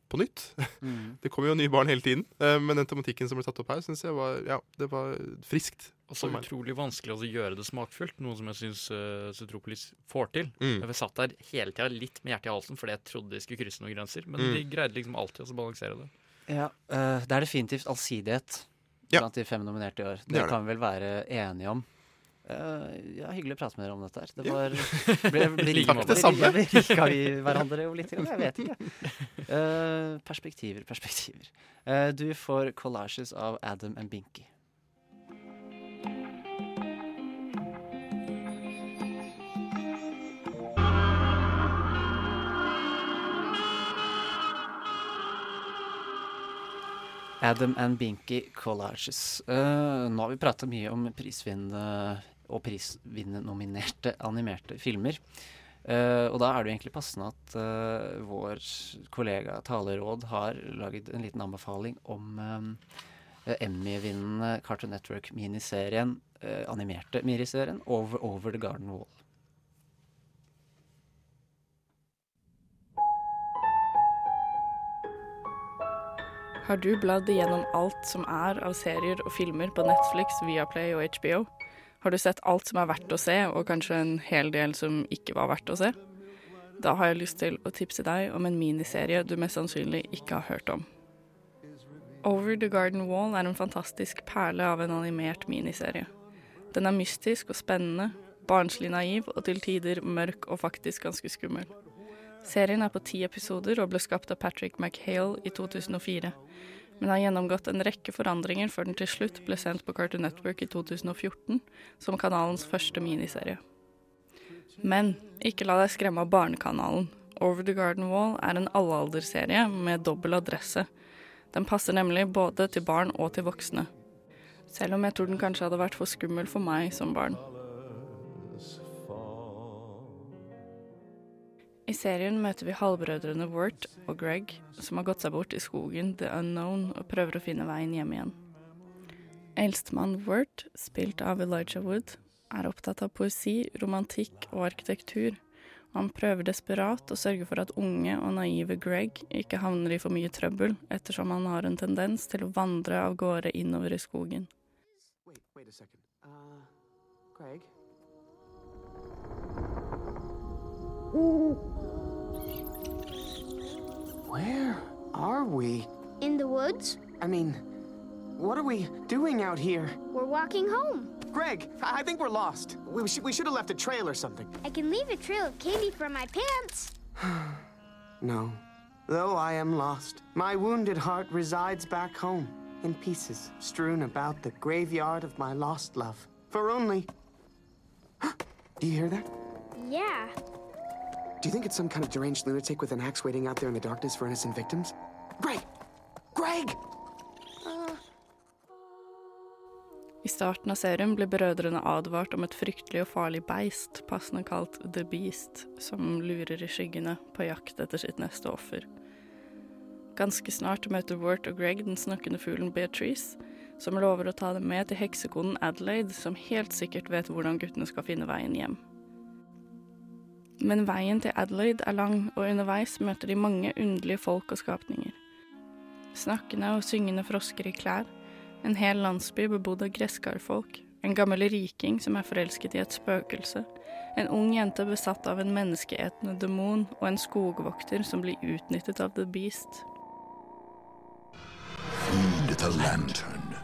på nytt. Mm. Det kommer jo nye barn hele tiden. eh, men den tematikken som ble tatt opp her, syns jeg var, ja, det var friskt. Og så utrolig vanskelig å gjøre det smakfullt, noe som jeg syns uh, Zootropolis får til. Mm. Jeg satt der hele tida litt med hjertet i halsen fordi jeg trodde de skulle krysse noen grenser, men Mm. de greide liksom alltid å balansere det. Ja, uh, det er definitivt allsidighet Ja. blant de fem nominerte i år. Det Det, det. kan vi vel være enige om. Uh, ja, Hyggelig å prate med dere om dette her. Det var ble, ble, Like måte. Det samme. Berika vi hverandre jo litt? Jeg vet ikke. Uh, perspektiver, perspektiver. Uh, du får 'Collages' av Adam and Binky. Adam and Binky Collages. Uh, nå har vi prata mye om prisvinnende og prisvinnernominerte animerte filmer. Uh, og da er det jo egentlig passende at uh, vår kollega Taleråd har laget en liten anbefaling om eh, Emmy-vinnende Cartoon Network-miniserien, animerte miniserien Over, Over the Garden Wall. Har du bladd igjennom alt som er av serier og filmer på Netflix, Viaplay og HBO? Har du sett alt som er verdt å se, og kanskje en hel del som ikke var verdt å se? Da har jeg lyst til å tipse deg om en miniserie du mest sannsynlig ikke har hørt om. Over the Garden Wall er en fantastisk perle av en animert miniserie. Den er mystisk og spennende, barnslig naiv og til tider mørk og faktisk ganske skummel. Serien er på ti episoder og ble skapt av Patrick McHale i 2004, men har gjennomgått en rekke forandringer før den til slutt ble sendt på Cartoon Network i 2014 som kanalens første miniserie. Men ikke la deg skremme av Barnekanalen. Over the Garden Wall er en allealderserie med dobbel adresse. Den passer nemlig både til barn og til voksne. Selv om jeg tror den kanskje hadde vært for skummel for meg som barn. I serien møter vi halvbrødrene Wirt og Greg, som har gått seg bort i skogen The Unknown og prøver å finne veien hjem igjen. Eldstemann Wirt, spilt av Elijah Wood, er opptatt av poesi, romantikk og arkitektur, og han prøver desperat å sørge for at unge og naive Greg ikke havner i for mye trøbbel, ettersom han har en tendens til å vandre av gårde innover i skogen. Wait, wait. Uh, Greg? Where are we? In the woods? I mean, what are we doing out here? We're walking home. Greg, I I think we're lost. We, should, we should have left a trail or something. I can leave a trail of candy from my pants. No. Though I am lost, my wounded heart resides back home, in pieces strewn about the graveyard of my lost love. For only. Do you hear that? Yeah. Do you think it's some kind of deranged lunatic with an axe waiting out there in the darkness for innocent victims? Greg! Greg! I starten av serien blir brødrene advart om et fryktelig og farlig beist, passende kalt The Beast, som lurer i skyggene på jakt etter sitt neste offer. Ganske snart møter Wort og Greg den snakkende fuglen Beatrice, som lover å ta dem med til heksekonen Adelaide, som helt sikkert vet hvordan guttene skal finne veien hjem. Men veien til Adelaide er lang, og underveis møter de mange underlige folk og skapninger. Snakkende og syngende frosker i klær, en hel landsby bebodd av gresskarfolk, en gammel riking som er forelsket i et spøkelse, en ung jente besatt av en menneskeetende demon og en skogvokter som blir utnyttet av The Beast. Feed the lantern.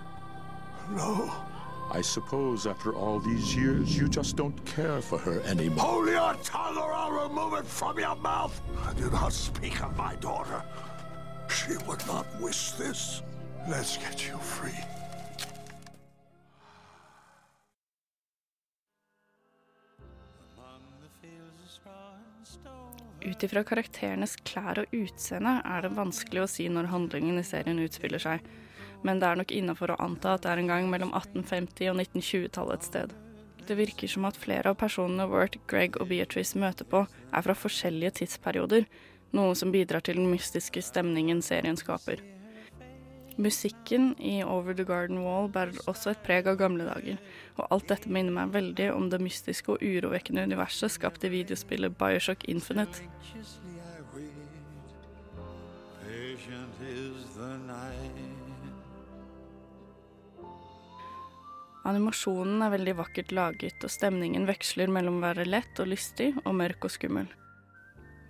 No. I suppose after all these years, you just don't care for her anymore. Hold your tongue or I'll remove it from your mouth. I do not speak of my daughter. She would not wish this. Let's get you free. Ut ifra karakterenes klær og utseende er det vanskelig å si når handlingen i serien utspiller seg, men det er nok innafor å anta at det er en gang mellom 1850- og 1920-tallet et sted. Det virker som at flere av personene Wirt, Greg og Beatrice møter på, er fra forskjellige tidsperioder, noe som bidrar til den mystiske stemningen serien skaper. Musikken i Over the Garden Wall bærer også et preg av gamle dager, og alt dette minner meg veldig om det mystiske og urovekkende universet skapt i videospillet Bioshock Infinite. Patient is the night. Animasjonen er veldig vakkert laget, og stemningen veksler mellom å være lett og lystig og mørk og skummel.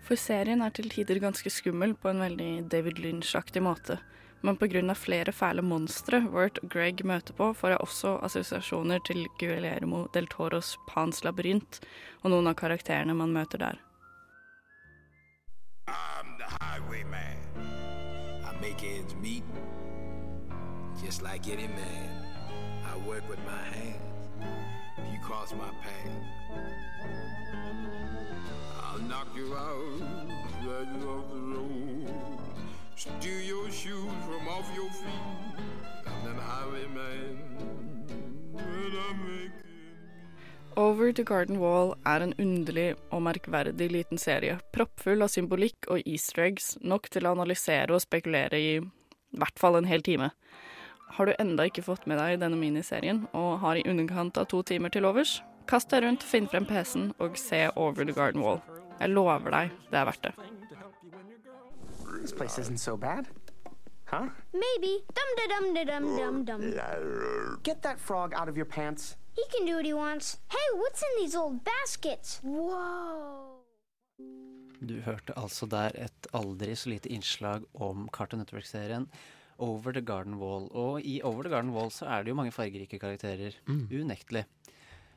For serien er til tider ganske skummel på en veldig David Lynch-aktig måte, men pga. flere fæle monstre Wirt og Greg møter på, får jeg også assosiasjoner til Guillermo del Toros Pans labyrint og noen av karakterene man møter der. I'm the highwayman. I make ends meet, just like any man. I work with my hands. You cross my path, I'll knock you out, drag you off the road, steal your shoes from off your feet. I'm the highwayman. but I make Over the Garden Wall er en underlig og merkverdig liten serie, proppfull av symbolikk og easter eggs, nok til å analysere og spekulere i i hvert fall en hel time. Har du enda ikke fått med deg denne miniserien, og har i underkant av to timer til overs, kast deg rundt, finn frem PC-en og se Over the Garden Wall. Jeg lover deg, det er verdt det. This place isn't so bad. Huh? Maybe. Dum da dum da dum dum dum. Get that frog out of your pants. He can do what he wants. Hey, what's in these old baskets? Whoa. Du hørte altså der et aldri så lite innslag om Cartoon Network-serien Over the Garden Wall. Og i Over the Garden Wall så er det jo mange fargerike karakterer. Mm. Unektelig.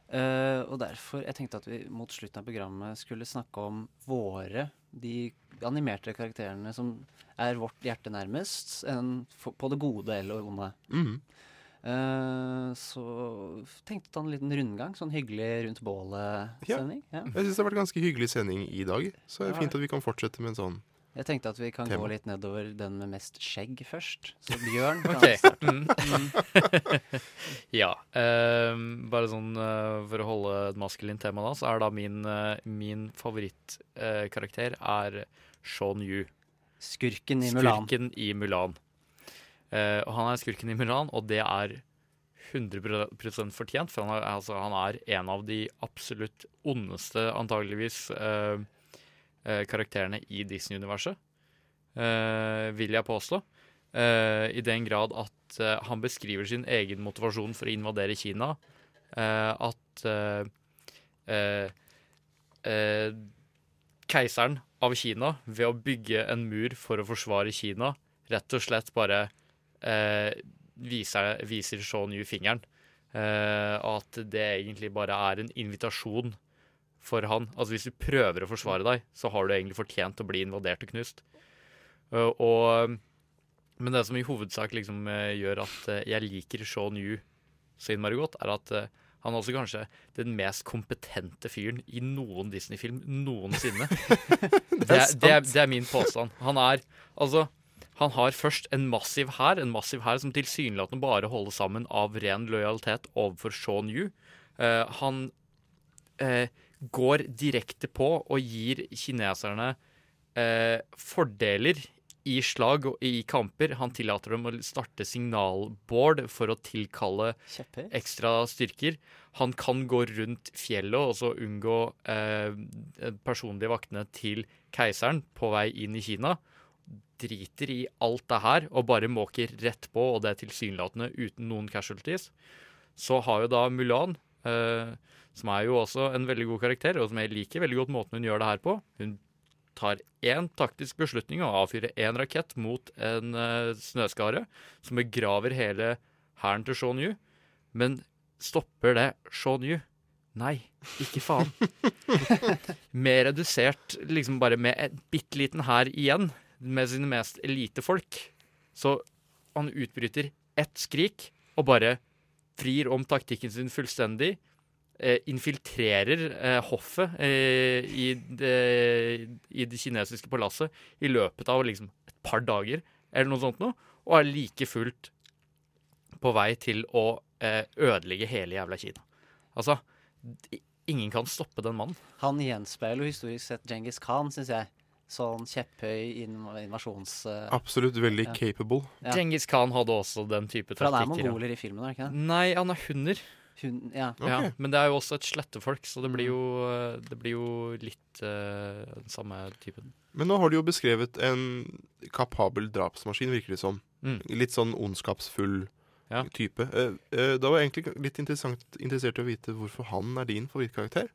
Uh, og derfor jeg tenkte at vi mot slutten av programmet skulle snakke om våre, de animerte karakterene som er vårt hjerte nærmest, enn på det gode eller onde. Mm. Eh, så tenkte å ta en liten rundgang, sånn hyggelig rundt bålet-sending. Ja. Jeg syns det har vært ganske hyggelig sending i dag, så det Ja. er fint at vi kan fortsette med en sånn Jeg tenkte at vi kan Tema. gå litt nedover den med mest skjegg først. Så Bjørn kan starte. Mm. Mm. ja. ehm, bare sånn eh, for å holde et maskulint tema, da, så er da min, uh, min favorittkarakter er Sean Yu. Skurken i Mulan. Skurken i Mulan. Eh, og han er skurken i Mulan, og det er 100% fortjent, for han er, altså, han er en av de absolutt ondeste, antageligvis, eh, eh, karakterene i Disney-universet. eh, vil jeg påstå. Eh, I den grad at eh, han beskriver sin egen motivasjon for å invadere Kina. eh, at eh, eh, eh, keiseren av Kina, ved å bygge en mur for å forsvare Kina, rett og slett bare eh, viser, viser Sean Yu fingeren. Eh, at det egentlig bare er en invitasjon for han. Altså Hvis du prøver å forsvare deg, så har du egentlig fortjent å bli invadert og knust. Eh, og, men det som i hovedsak liksom eh, gjør at eh, jeg liker Sean Yu så innmari godt, er at han er også kanskje den mest kompetente fyren i noen Disney-film noensinne. det, er, det, er, det er min påstand. Han er altså han har først en massiv hær, en massiv hær som tilsynelatende bare holder sammen av ren lojalitet overfor Sean Yu. Uh, han eh, går direkte på og gir kineserne eh, fordeler i slag og i kamper. Han tillater dem å starte signalboard for å tilkalle Kjepphøyt. ekstra styrker. Han kan gå rundt fjellet og så unngå eh, personlige vaktene til keiseren på vei inn i Kina. Driter i alt det her og bare måker rett på, og det er tilsynelatende uten noen casualties. Så har jo da Mulan, eh, som er jo også en veldig god karakter, og som jeg liker veldig godt måten hun gjør det her på. Hun tar én taktisk beslutning og avfyrer én rakett mot en uh, snøskare som begraver hele hæren til Shaun Yu. Men stopper det Shaun Yu? Nei, ikke faen. Mer redusert, liksom bare med en bitte liten hær igjen, med sine mest elitefolk. Så han utbryter ett skrik og bare frir om taktikken sin fullstendig. Eh, infiltrerer eh, hoffet eh, i, det, i det kinesiske palasset i løpet av liksom et par dager, eller noe sånt noe, og er like fullt på vei til å eh, ødelegge hele jævla Kina. Altså, ingen kan stoppe den mannen. Han gjenspeiler jo historisk sett Djengis Khan, syns jeg. Sånn kjepphøy invasjons... Uh, Absolutt veldig ja. capable. Ja. Djengis Khan hadde også den type For han er taktikker. ja. mongoler i filmen, er ikke det? Nei, han er hunder. Hun, ja. Ja, men det er jo også et slettefolk, så det blir jo, det blir jo litt uh, den samme typen. Men nå har du jo beskrevet en kapabel drapsmaskin, virker det som. Mm. Litt sånn ondskapsfull Ja. type. Uh, uh, da var jeg egentlig litt interessert i å vite hvorfor han er din favorittkarakter.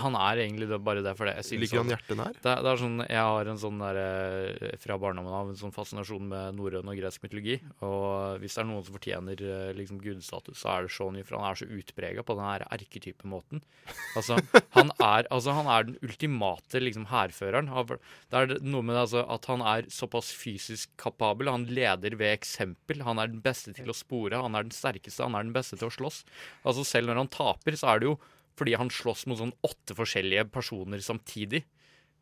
Han er egentlig det, bare det for det. Jeg Ligger han hjertet nær? Det, det er sånn, jeg har en sånn der, eh, fra barndommen av en sånn fascinasjon med norrøn og gresk mytologi. Og hvis det er noen som fortjener eh, liksom gudstatus, så er det Shaun Yu, for han er så utprega på den her erketypemåten. Altså, han er, altså, han er den ultimate liksom, hærføreren. Det er noe med det, altså, at han er såpass fysisk kapabel. Han leder ved eksempel. Han er den beste til å spore. Han er den sterkeste. Han er den beste til å slåss. Altså, selv når han taper, så er det jo fordi han slåss mot sånn åtte forskjellige personer samtidig.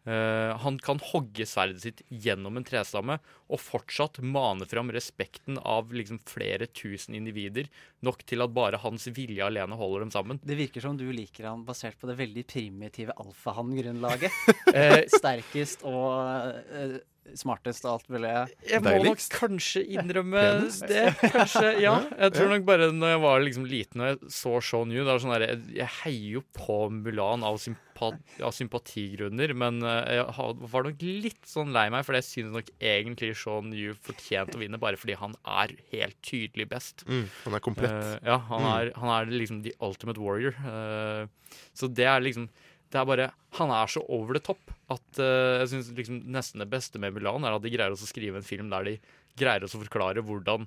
Uh, han kan hogge sverdet sitt gjennom en trestamme og fortsatt mane fram respekten av liksom flere tusen individer, nok til at bare hans vilje alene holder dem sammen. Det virker som du liker han basert på det veldig primitive alfahann-grunnlaget. uh, Sterkest og eh, smartest av alt vil Jeg Jeg må nok kanskje innrømme det. Kanskje, ja. Jeg tror nok bare når jeg var liksom liten og jeg så Show er sånn der, jeg- Jeg heier jo på Mulan av, sympati, av sympatigrunner, men eh, jeg var nok litt sånn lei meg, for jeg synes nok egentlig Show Yu fortjente å vinne, bare fordi han er helt tydelig best. Mm, han er komplett. Uh, ja, han Mm. er, han er liksom the ultimate warrior. Uh, så det er liksom det er bare, Han er så over the top at uh, jeg synes liksom nesten det beste med Mulan er at de greier å skrive en film der de greier å forklare hvordan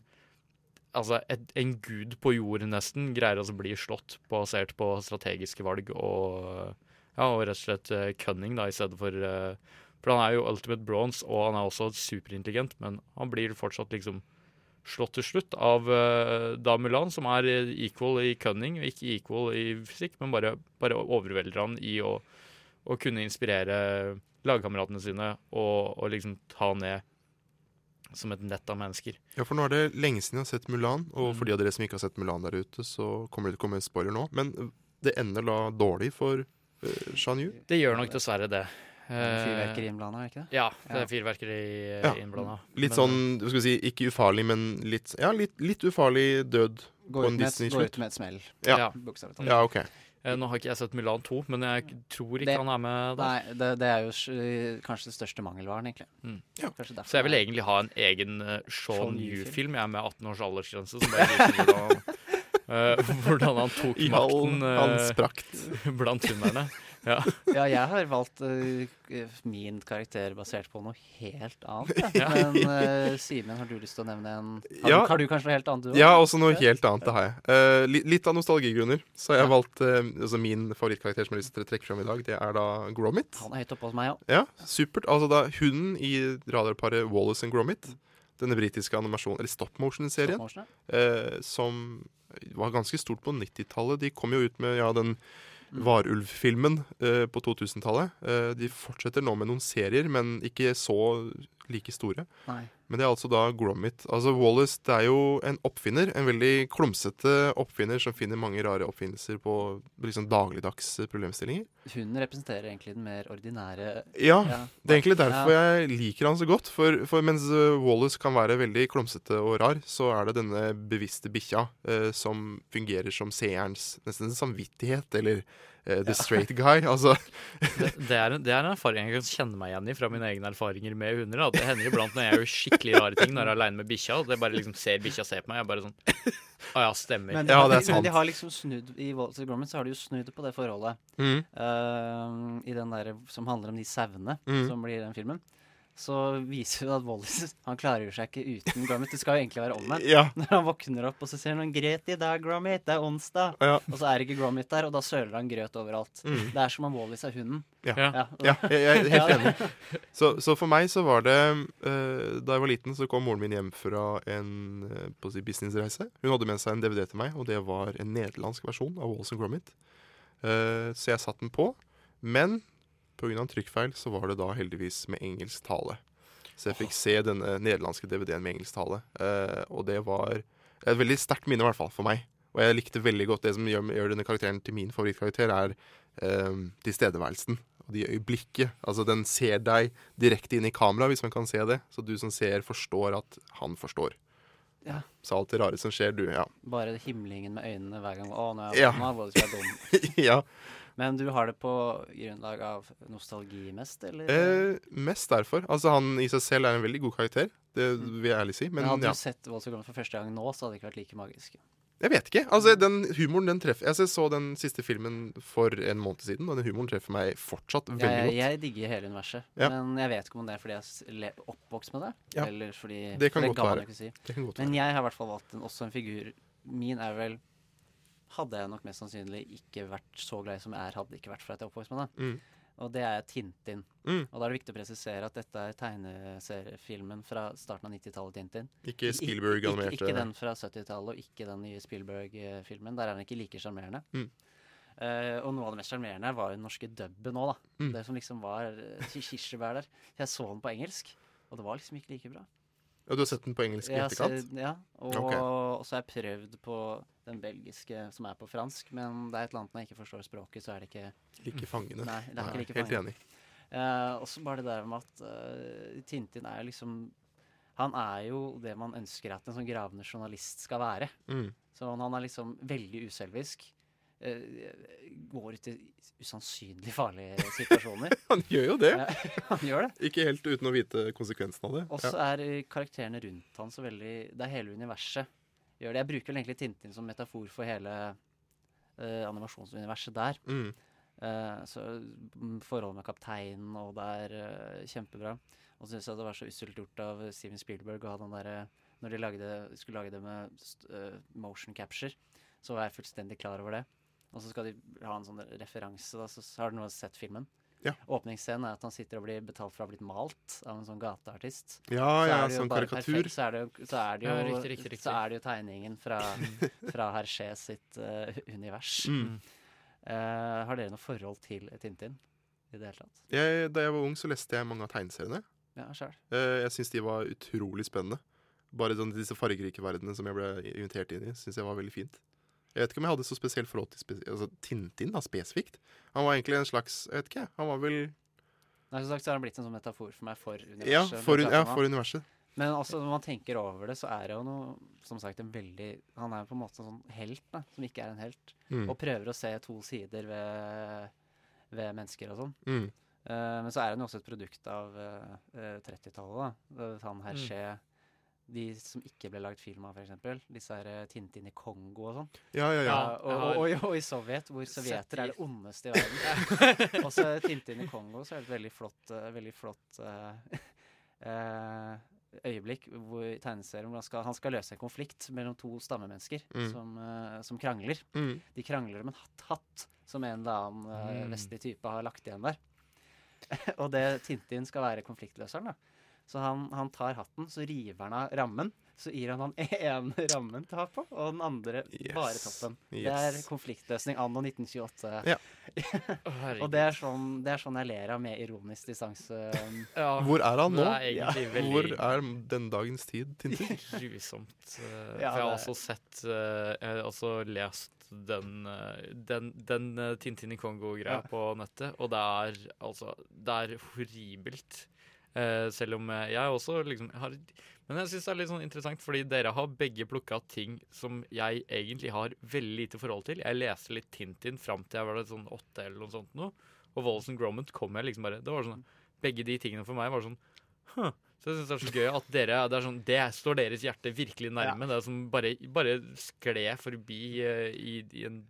altså et, en gud på jorden nesten greier å bli slått basert på strategiske valg og, ja, og rett og slett eh, cunning, da, i stedet for uh, For han er jo ultimate bronze, og han er også superintelligent, men han blir fortsatt liksom slått til slutt av uh, da Mulan, som er eh, equal i cunning og ikke equal i fysikk, men bare, bare overvelder han i å, å kunne inspirere lagkameratene sine og, og liksom ta ned som et nett av mennesker. Ja, for nå er det lenge siden jeg har sett Mulan, og Mm. for de av dere som ikke har sett Mulan der ute, så kommer det til å komme en spoiler nå. Men det ender da dårlig for uh, Shan Yu. Det gjør nok dessverre det. Eh, Fyrverkeri innblanda, er det ikke det? Ja, det er fyrverkeri eh, Ja. innblanda. Litt sånn, hva skal vi si, ikke ufarlig, men litt, ja, litt, litt ufarlig død Gå på ut en med et- gå ut med et smell. Ja. Ja. Ok. eh, Nå har ikke jeg sett Mulan 2, men jeg tror ikke Det- han er med da. Nei, det, det er jo kanskje det største mangelvaren, egentlig. Mm. Ja. Så jeg vil egentlig ha en egen Sean Yu-film. Jeg er med 18 års aldersgrense, som bare hvordan, eh, hvordan han tok I makten eh, han blant hunderne. Ja. Ja, jeg har valgt uh, min karakter basert på noe helt annet. Ja. Men uh, Simen, har du lyst til å nevne en Har, Ja. du, har du kanskje noe helt annet, du? Ja, også noe helt annet, det har jeg. Uh, li, litt av nostalgigrunner. Så jeg har valgt eh, altså Min favorittkarakter som jeg har lyst til å trekke fram i dag, det er da Gromit. Han er høyt oppe hos meg òg. Ja, supert. Altså da hunden i radarparet Wallace and Gromit. Denne britiske animasjonen, eller stop motion-serien. Stop motion, eh, som var ganske stort på 90-tallet. De kom jo ut med ja, den. Varulv-filmen eh, på 2000-tallet. Eh, de fortsetter nå med noen serier, men ikke så like store. Nei. Men det er altså da Gromit. Altså Wallace det er jo en oppfinner. En veldig klumsete oppfinner som finner mange rare oppfinnelser på liksom dagligdags problemstillinger. Hun representerer egentlig den mer ordinære Ja, det er egentlig derfor Ja. jeg liker han så godt. For, for mens uh, Wallace kan være veldig klumsete og rar, så er det denne bevisste bikkja eh, som fungerer som seerens nesten samvittighet, eller eh, the straight guy. Altså Det, det, er en, det er en erfaring jeg kan kjenne meg igjen i fra mine egne erfaringer med hunder. da. At det hender iblant når jeg gjør skikkelig rare ting når jeg er aleine med bikkja, og det bare liksom ser bikkja se på meg, jeg er bare sånn Å ja, stemmer. Men de, har, men de har liksom snudd I Walls of Gromit så har de jo snudd på det forholdet. Mm. Uh, I den der som handler om de sauene mm. som blir i den filmen. Så viser jo at Wallis Han klarer jo seg ikke uten Gromit. Det skal jo egentlig være omvendt. Ja. Når han våkner opp og så ser han 'Grøt i dag, Gromit. Det er onsdag'. Ja. Og så er ikke Gromit der, og da søler han grøt overalt. Mm. Det er som om Wallis er hunden. Ja, ja. jeg, jeg er helt Ja. enig. Så, så for meg så var det uh, Da jeg var liten, så kom moren min hjem fra en på å si businessreise. Hun hadde med seg en DVD til meg, og det var en nederlandsk versjon av Wallis and Gromit. Uh, så jeg satte den på. Men pga. trykkfeil så var det da heldigvis med engelsk tale. Så jeg fikk se denne nederlandske DVD-en med engelsk tale. Eh, og det var et veldig sterkt minne, i hvert fall, for meg. Og jeg likte veldig godt det som gjør, gjør denne karakteren til min favorittkarakter, er eh, tilstedeværelsen. Og de øyeblikket. Altså, den ser deg direkte inn i kamera, hvis man kan se det. Så du som ser, forstår at han forstår. Ja. Så alt det rare som skjer, du Ja. Bare himlingen med øynene hver gang. Å, nå er Ja. jeg nå er Wallace er dum. ja. Men du har det på grunnlag av nostalgi mest, eller? Eh, mest derfor. Altså, han i seg selv er en veldig god karakter. Det vil jeg ærlig si. Men Men hadde ja. du sett Gromit for første gang nå, så hadde det ikke vært like magisk. Jeg vet ikke. Altså, den humoren den treffer Altså, Jeg så den siste filmen for en måned siden, og den humoren treffer meg fortsatt veldig godt. jeg digger hele universet, Ja. men jeg vet ikke om det er fordi jeg er oppvokst med det. Ja. Eller fordi Det kan for godt være. Si. Det kan godt men jeg har i hvert fall valgt en, også en figur Min er vel Hadde jeg nok mest sannsynlig ikke vært så glad i som jeg er, hadde det ikke vært for at jeg er oppvokst med det. Mm. Og det er Tintin. Mm. Og da er det viktig å presisere at dette er tegneseriefilmen fra starten av 90-tallet Tintin. Ikke Spielberg-animerte- Ikke, ikke den fra 70-tallet, og ikke den nye Spielberg-filmen. Der er den ikke like sjarmerende. Mm. Uh, og noe av det mest sjarmerende var den norske dubben òg, da. Mm. Det som liksom var uh, kirsebær der. Jeg så den på engelsk, og det var liksom ikke like bra. Ja, du har sett den på engelsk i etterkant? Ja, og, okay. og så har jeg prøvd på den belgiske som er på fransk, men det er et eller annet når jeg ikke forstår språket, så er det ikke Like fangende. Nei, det er ikke like helt fangende. enig. Eh, og så bare det der med at uh, Tintin er liksom Han er jo det man ønsker at en sånn gravende journalist skal være. Mm. Så han er liksom veldig uselvisk. eh, går ut i usannsynlig farlige situasjoner. Han gjør jo det. Han gjør det. Ikke helt uten å vite konsekvensen av det. Og så er eh, karakterene rundt han så veldig Det er hele universet gjør det. Jeg bruker vel egentlig Tintin som metafor for hele uh, animasjonsuniverset der. Mm. Uh, så mm, forholdet med kapteinen og det er uh, kjempebra. Og så syns jeg det var så usselt gjort av Steven Spielberg å ha den derre Når de lagde, skulle lage det med motion capture, så var jeg fullstendig klar over det. Og så skal de ha en sånn referanse, da, så har du nå sett filmen. Ja. Åpningsscenen er at han sitter og blir betalt for å ha blitt malt av en sånn gateartist. Ja, Så ja, sånn karikatur. perfekt, Så er det jo, så er jo, Ja, riktig, riktig, riktig. Så er det jo tegningen fra, fra Hergé sitt uh, univers. Mm. Uh, har dere noe forhold til Tintin i det hele tatt? Jeg, da jeg var ung, så leste jeg mange av tegneseriene. Ja, selv. Uh, jeg syns de var utrolig spennende. Bare sånn, disse fargerike verdenene som jeg ble invitert inn i, syns jeg var veldig fint. Jeg vet ikke om jeg hadde så spesielt forhold til spes altså, Tintin da, spesifikt. Han var egentlig en slags Jeg vet ikke, han var vel Nei, som sagt så har han blitt en sånn metafor for meg for universet. Ja, for, un ja, for universet. Men også når man tenker over det, så er det jo noe Som sagt en veldig Han er på en måte en sånn helt, da, som ikke er en helt. Mm. Og prøver å se to sider ved, ved mennesker og sånn. Mm. Uh, men så er han jo også et produkt av eh, eh, 30-tallet, da. Eh, Han Hergé De som ikke ble lagd film av, f.eks. Disse her eh, Tintin i Kongo og sånn. Ja, ja, ja. og, og, og, og i Sovjet, hvor sovjeter er det ondeste i verden. og så Tintin i Kongo, så er det et veldig flott, eh, veldig flott eh, øyeblikk hvor tegneserien hvor han skal, han skal løse en konflikt mellom to stammemennesker Mm. som, som krangler. Mm. De krangler om en hatt, hatt som en eller annen Mm. vestlig type har lagt igjen der. og det Tintin skal være konfliktløseren, da. Så han, han tar hatten, så river han av rammen. Så gir han den ene rammen til å ha på, og den andre bare Yes. toppen. Det er konfliktløsning anno 1928. Ja. og det er, sånn, det er sånn jeg ler av med ironisk distanse. Hvor er han nå? Er ja. veldig- Hvor er den dagens tid, Tintin? Grusomt. eh, Ja, for jeg har også sett eh, Jeg har også lest den, eh, den, den Tintin i Kongo-greia Ja. på nettet, og det er altså Det er horribelt. Eh, selv om jeg også liksom har Men jeg syns det er litt sånn interessant, fordi dere har begge plukka ting som jeg egentlig har veldig lite forhold til. Jeg leste litt Tintin fram til jeg var sånn åtte eller noe sånt nå, og Wallace Gromit kom jeg liksom bare Det var sånn Begge de tingene for meg var sånn Huh. Så jeg synes det er så gøy at dere Det, er sånn, det står deres hjerte virkelig nærme. Det er som bare, bare skled forbi uh, i, i en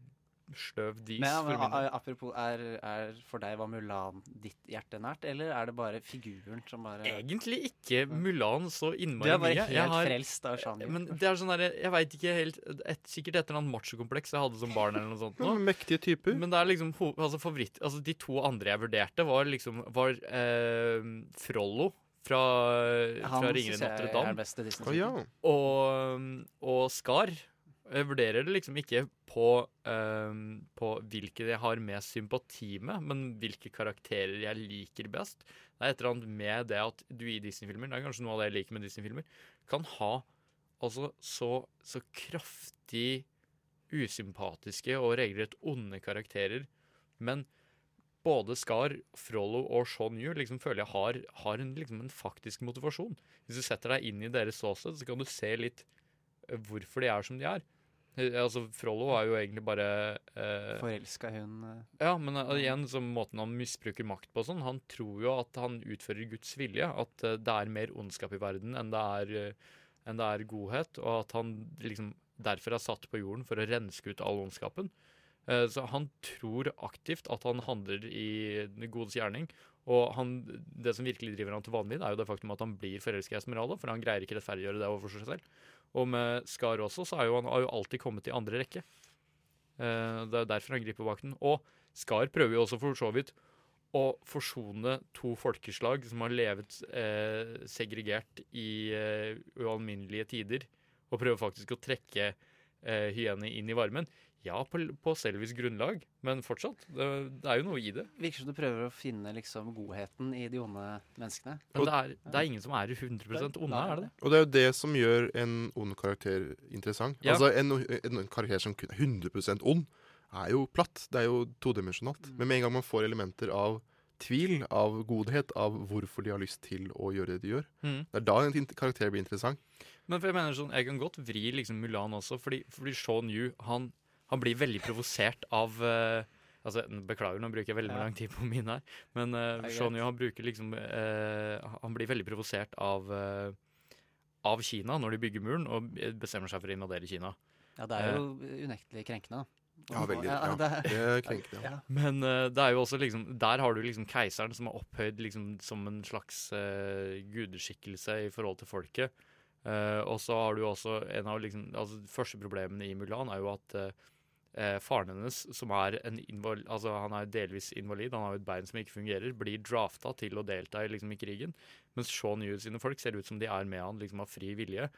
sløv dis. Men, ja, for men min a- apropos, er, er for deg var Mulan ditt hjerte nært, eller er det bare figuren som bare Egentlig ikke Mulan så innmari Du er bare mye. helt Jeg har- frelst av Jean Men det er sånn der, Jeg veit ikke helt et, Sikkert et eller annet machokompleks jeg hadde som barn. eller noe sånt nå. Mektige typer. Men det er liksom altså favoritt Altså De to andre jeg vurderte, var liksom Var eh, Frollo fra, fra Ringeren Notre Dame. beste ja. og, og Skar. Jeg vurderer det liksom ikke på, um, på hvilke jeg har mest sympati med, men hvilke karakterer jeg liker best. Det er et eller annet med det at du i Disney-filmer, det er kanskje noe av det jeg liker med Disney-filmer, kan ha altså så, så kraftig usympatiske og regelrett onde karakterer, men både Skar, Frollo og Sean Yu liksom føler jeg har, har en, liksom en faktisk motivasjon. Hvis du setter deg inn i deres ståsted, så kan du se litt eh, hvorfor de er som de er. Eh, Altså, Frollo er jo egentlig bare eh, Forelska hun eh, ja, men uh, igjen, så måten han misbruker makt på og sånn, han tror jo at han utfører Guds vilje, at uh, det er mer ondskap i verden enn det er, uh, enn det er godhet, og at han liksom derfor er satt på jorden for å renske ut all ondskapen. Så han tror aktivt at han handler i den godes gjerning, og han, det som virkelig driver han til vanvidd, er jo det faktum at han blir forelska i Esmeralda, for han greier ikke rettferdiggjøre det overfor seg selv. Og med Skar også, så er jo han har jo alltid kommet i andre rekke. Eh, det er derfor han griper bak den. Og Skar prøver jo også for så vidt å forsone to folkeslag som har levet eh, segregert i eh, ualminnelige tider, og prøver faktisk å trekke eh, hyenene inn i varmen. Ja, på, på selvisk grunnlag, men fortsatt. Det, det er jo noe i det. Virker som du prøver å finne liksom godheten i de onde menneskene. Men det er, det er ingen som er 100 onde, er det det? Og det er jo det som gjør en ond karakter interessant. Ja. Altså en, en karakter som kun er 100% ond, er jo platt. Det er jo todimensjonalt. Mm. Men med en gang man får elementer av tvil, av godhet, av hvorfor de har lyst til å gjøre det de gjør, mm. det er da en karakter blir interessant. Men for jeg mener sånn, jeg kan godt vri liksom Mulan også, fordi, fordi Sean Yu han, han blir veldig provosert av uh, altså, Beklager, nå bruker jeg veldig Ja. lang tid på min her. Men uh, greit. Yu han bruker liksom uh, Han blir veldig provosert av, eh, av Kina når de bygger muren, og bestemmer seg for å invadere Kina. Ja, det er jo Eh, unektelig krenkende, da. Ja, veldig. Ja, det er krenkende, ja. Men uh, det er jo også liksom Der har du liksom keiseren som er opphøyd liksom som en slags uh, gudeskikkelse i forhold til folket. Uh, og så har du også en av liksom Altså, første problemene i Mulan er jo at eh, eh, faren hennes, som er en invalid, altså han er delvis invalid, han har jo et bein som ikke fungerer, blir drafta til å delta i, liksom, i krigen. Mens Sean Hughes sine folk ser ut som de er med han liksom av fri vilje.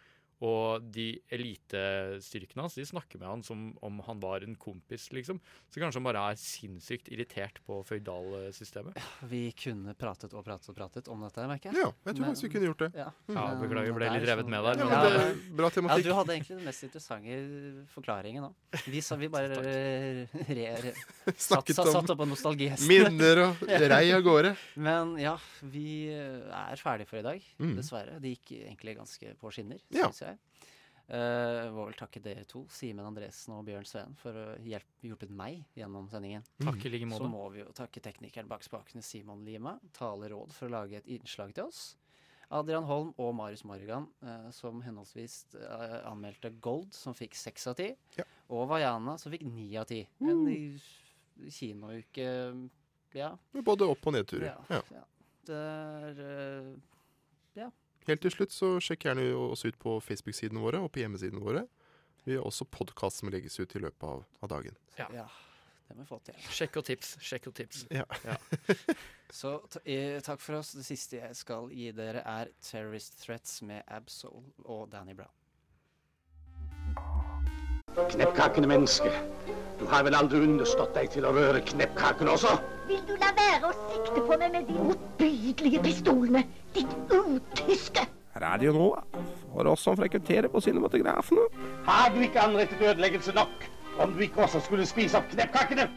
Og de elitestyrkene hans de snakker med han som om han var en kompis, liksom. Så kanskje han bare er sinnssykt irritert på føydalsystemet. Vi kunne pratet og pratet og pratet om dette, merker jeg. Ja, jeg tror faktisk vi kunne gjort det. Ja, Ja, beklager, jeg ble litt revet sånn- med der, Ja, men det er bra tematikk. Ja, du hadde egentlig den mest interessante forklaringen nå. Vi, vi bare re, re, satt, satt, satt opp på nostalgihesten. minner og rei av gårde. Men ja, vi er ferdige for i dag. Mm. Dessverre. Det gikk egentlig ganske på skinner, Ja. syns jeg. Uh, var vel takke dere to, Simen Andresen og Bjørn Sveen, for å hjelpe hjulpet meg gjennom sendingen. Takk i like måte. Så må vi jo takke teknikeren bak spakene Simon Lima, tale råd for å lage et innslag til oss. Adrian Holm og Marius Morgan, eh, som henholdsvis eh, anmeldte Gold, som fikk seks av ti, og Vaiana, som fikk ni av ti. En i- kinouke Ja. Både opp- og nedturer. Ja, Ja. ja. Det er eh, Ja. Helt til slutt så sjekk gjerne oss ut på Facebook-sidene våre og på hjemmesidene våre. Vi har også podkast som legges ut i løpet av, av dagen. ja. Det må vi få til. Sjekk og tips. Sjekk og tips. Ja. Så ta, eh, takk for oss. Det siste jeg skal gi dere, er 'Terrorist Threats' med Absol og Danny Brown. Kneppkakene, menneske. Du har vel aldri understått deg til å røre kneppkakene også? Vil du la være å sikte på meg med de motbydelige pistolene? Ditt utyske! Radio Nova. For oss som frekventerer på cinematografene. Har du ikke anrettet ødeleggelse nok om du ikke også skulle spise opp kneppkakene?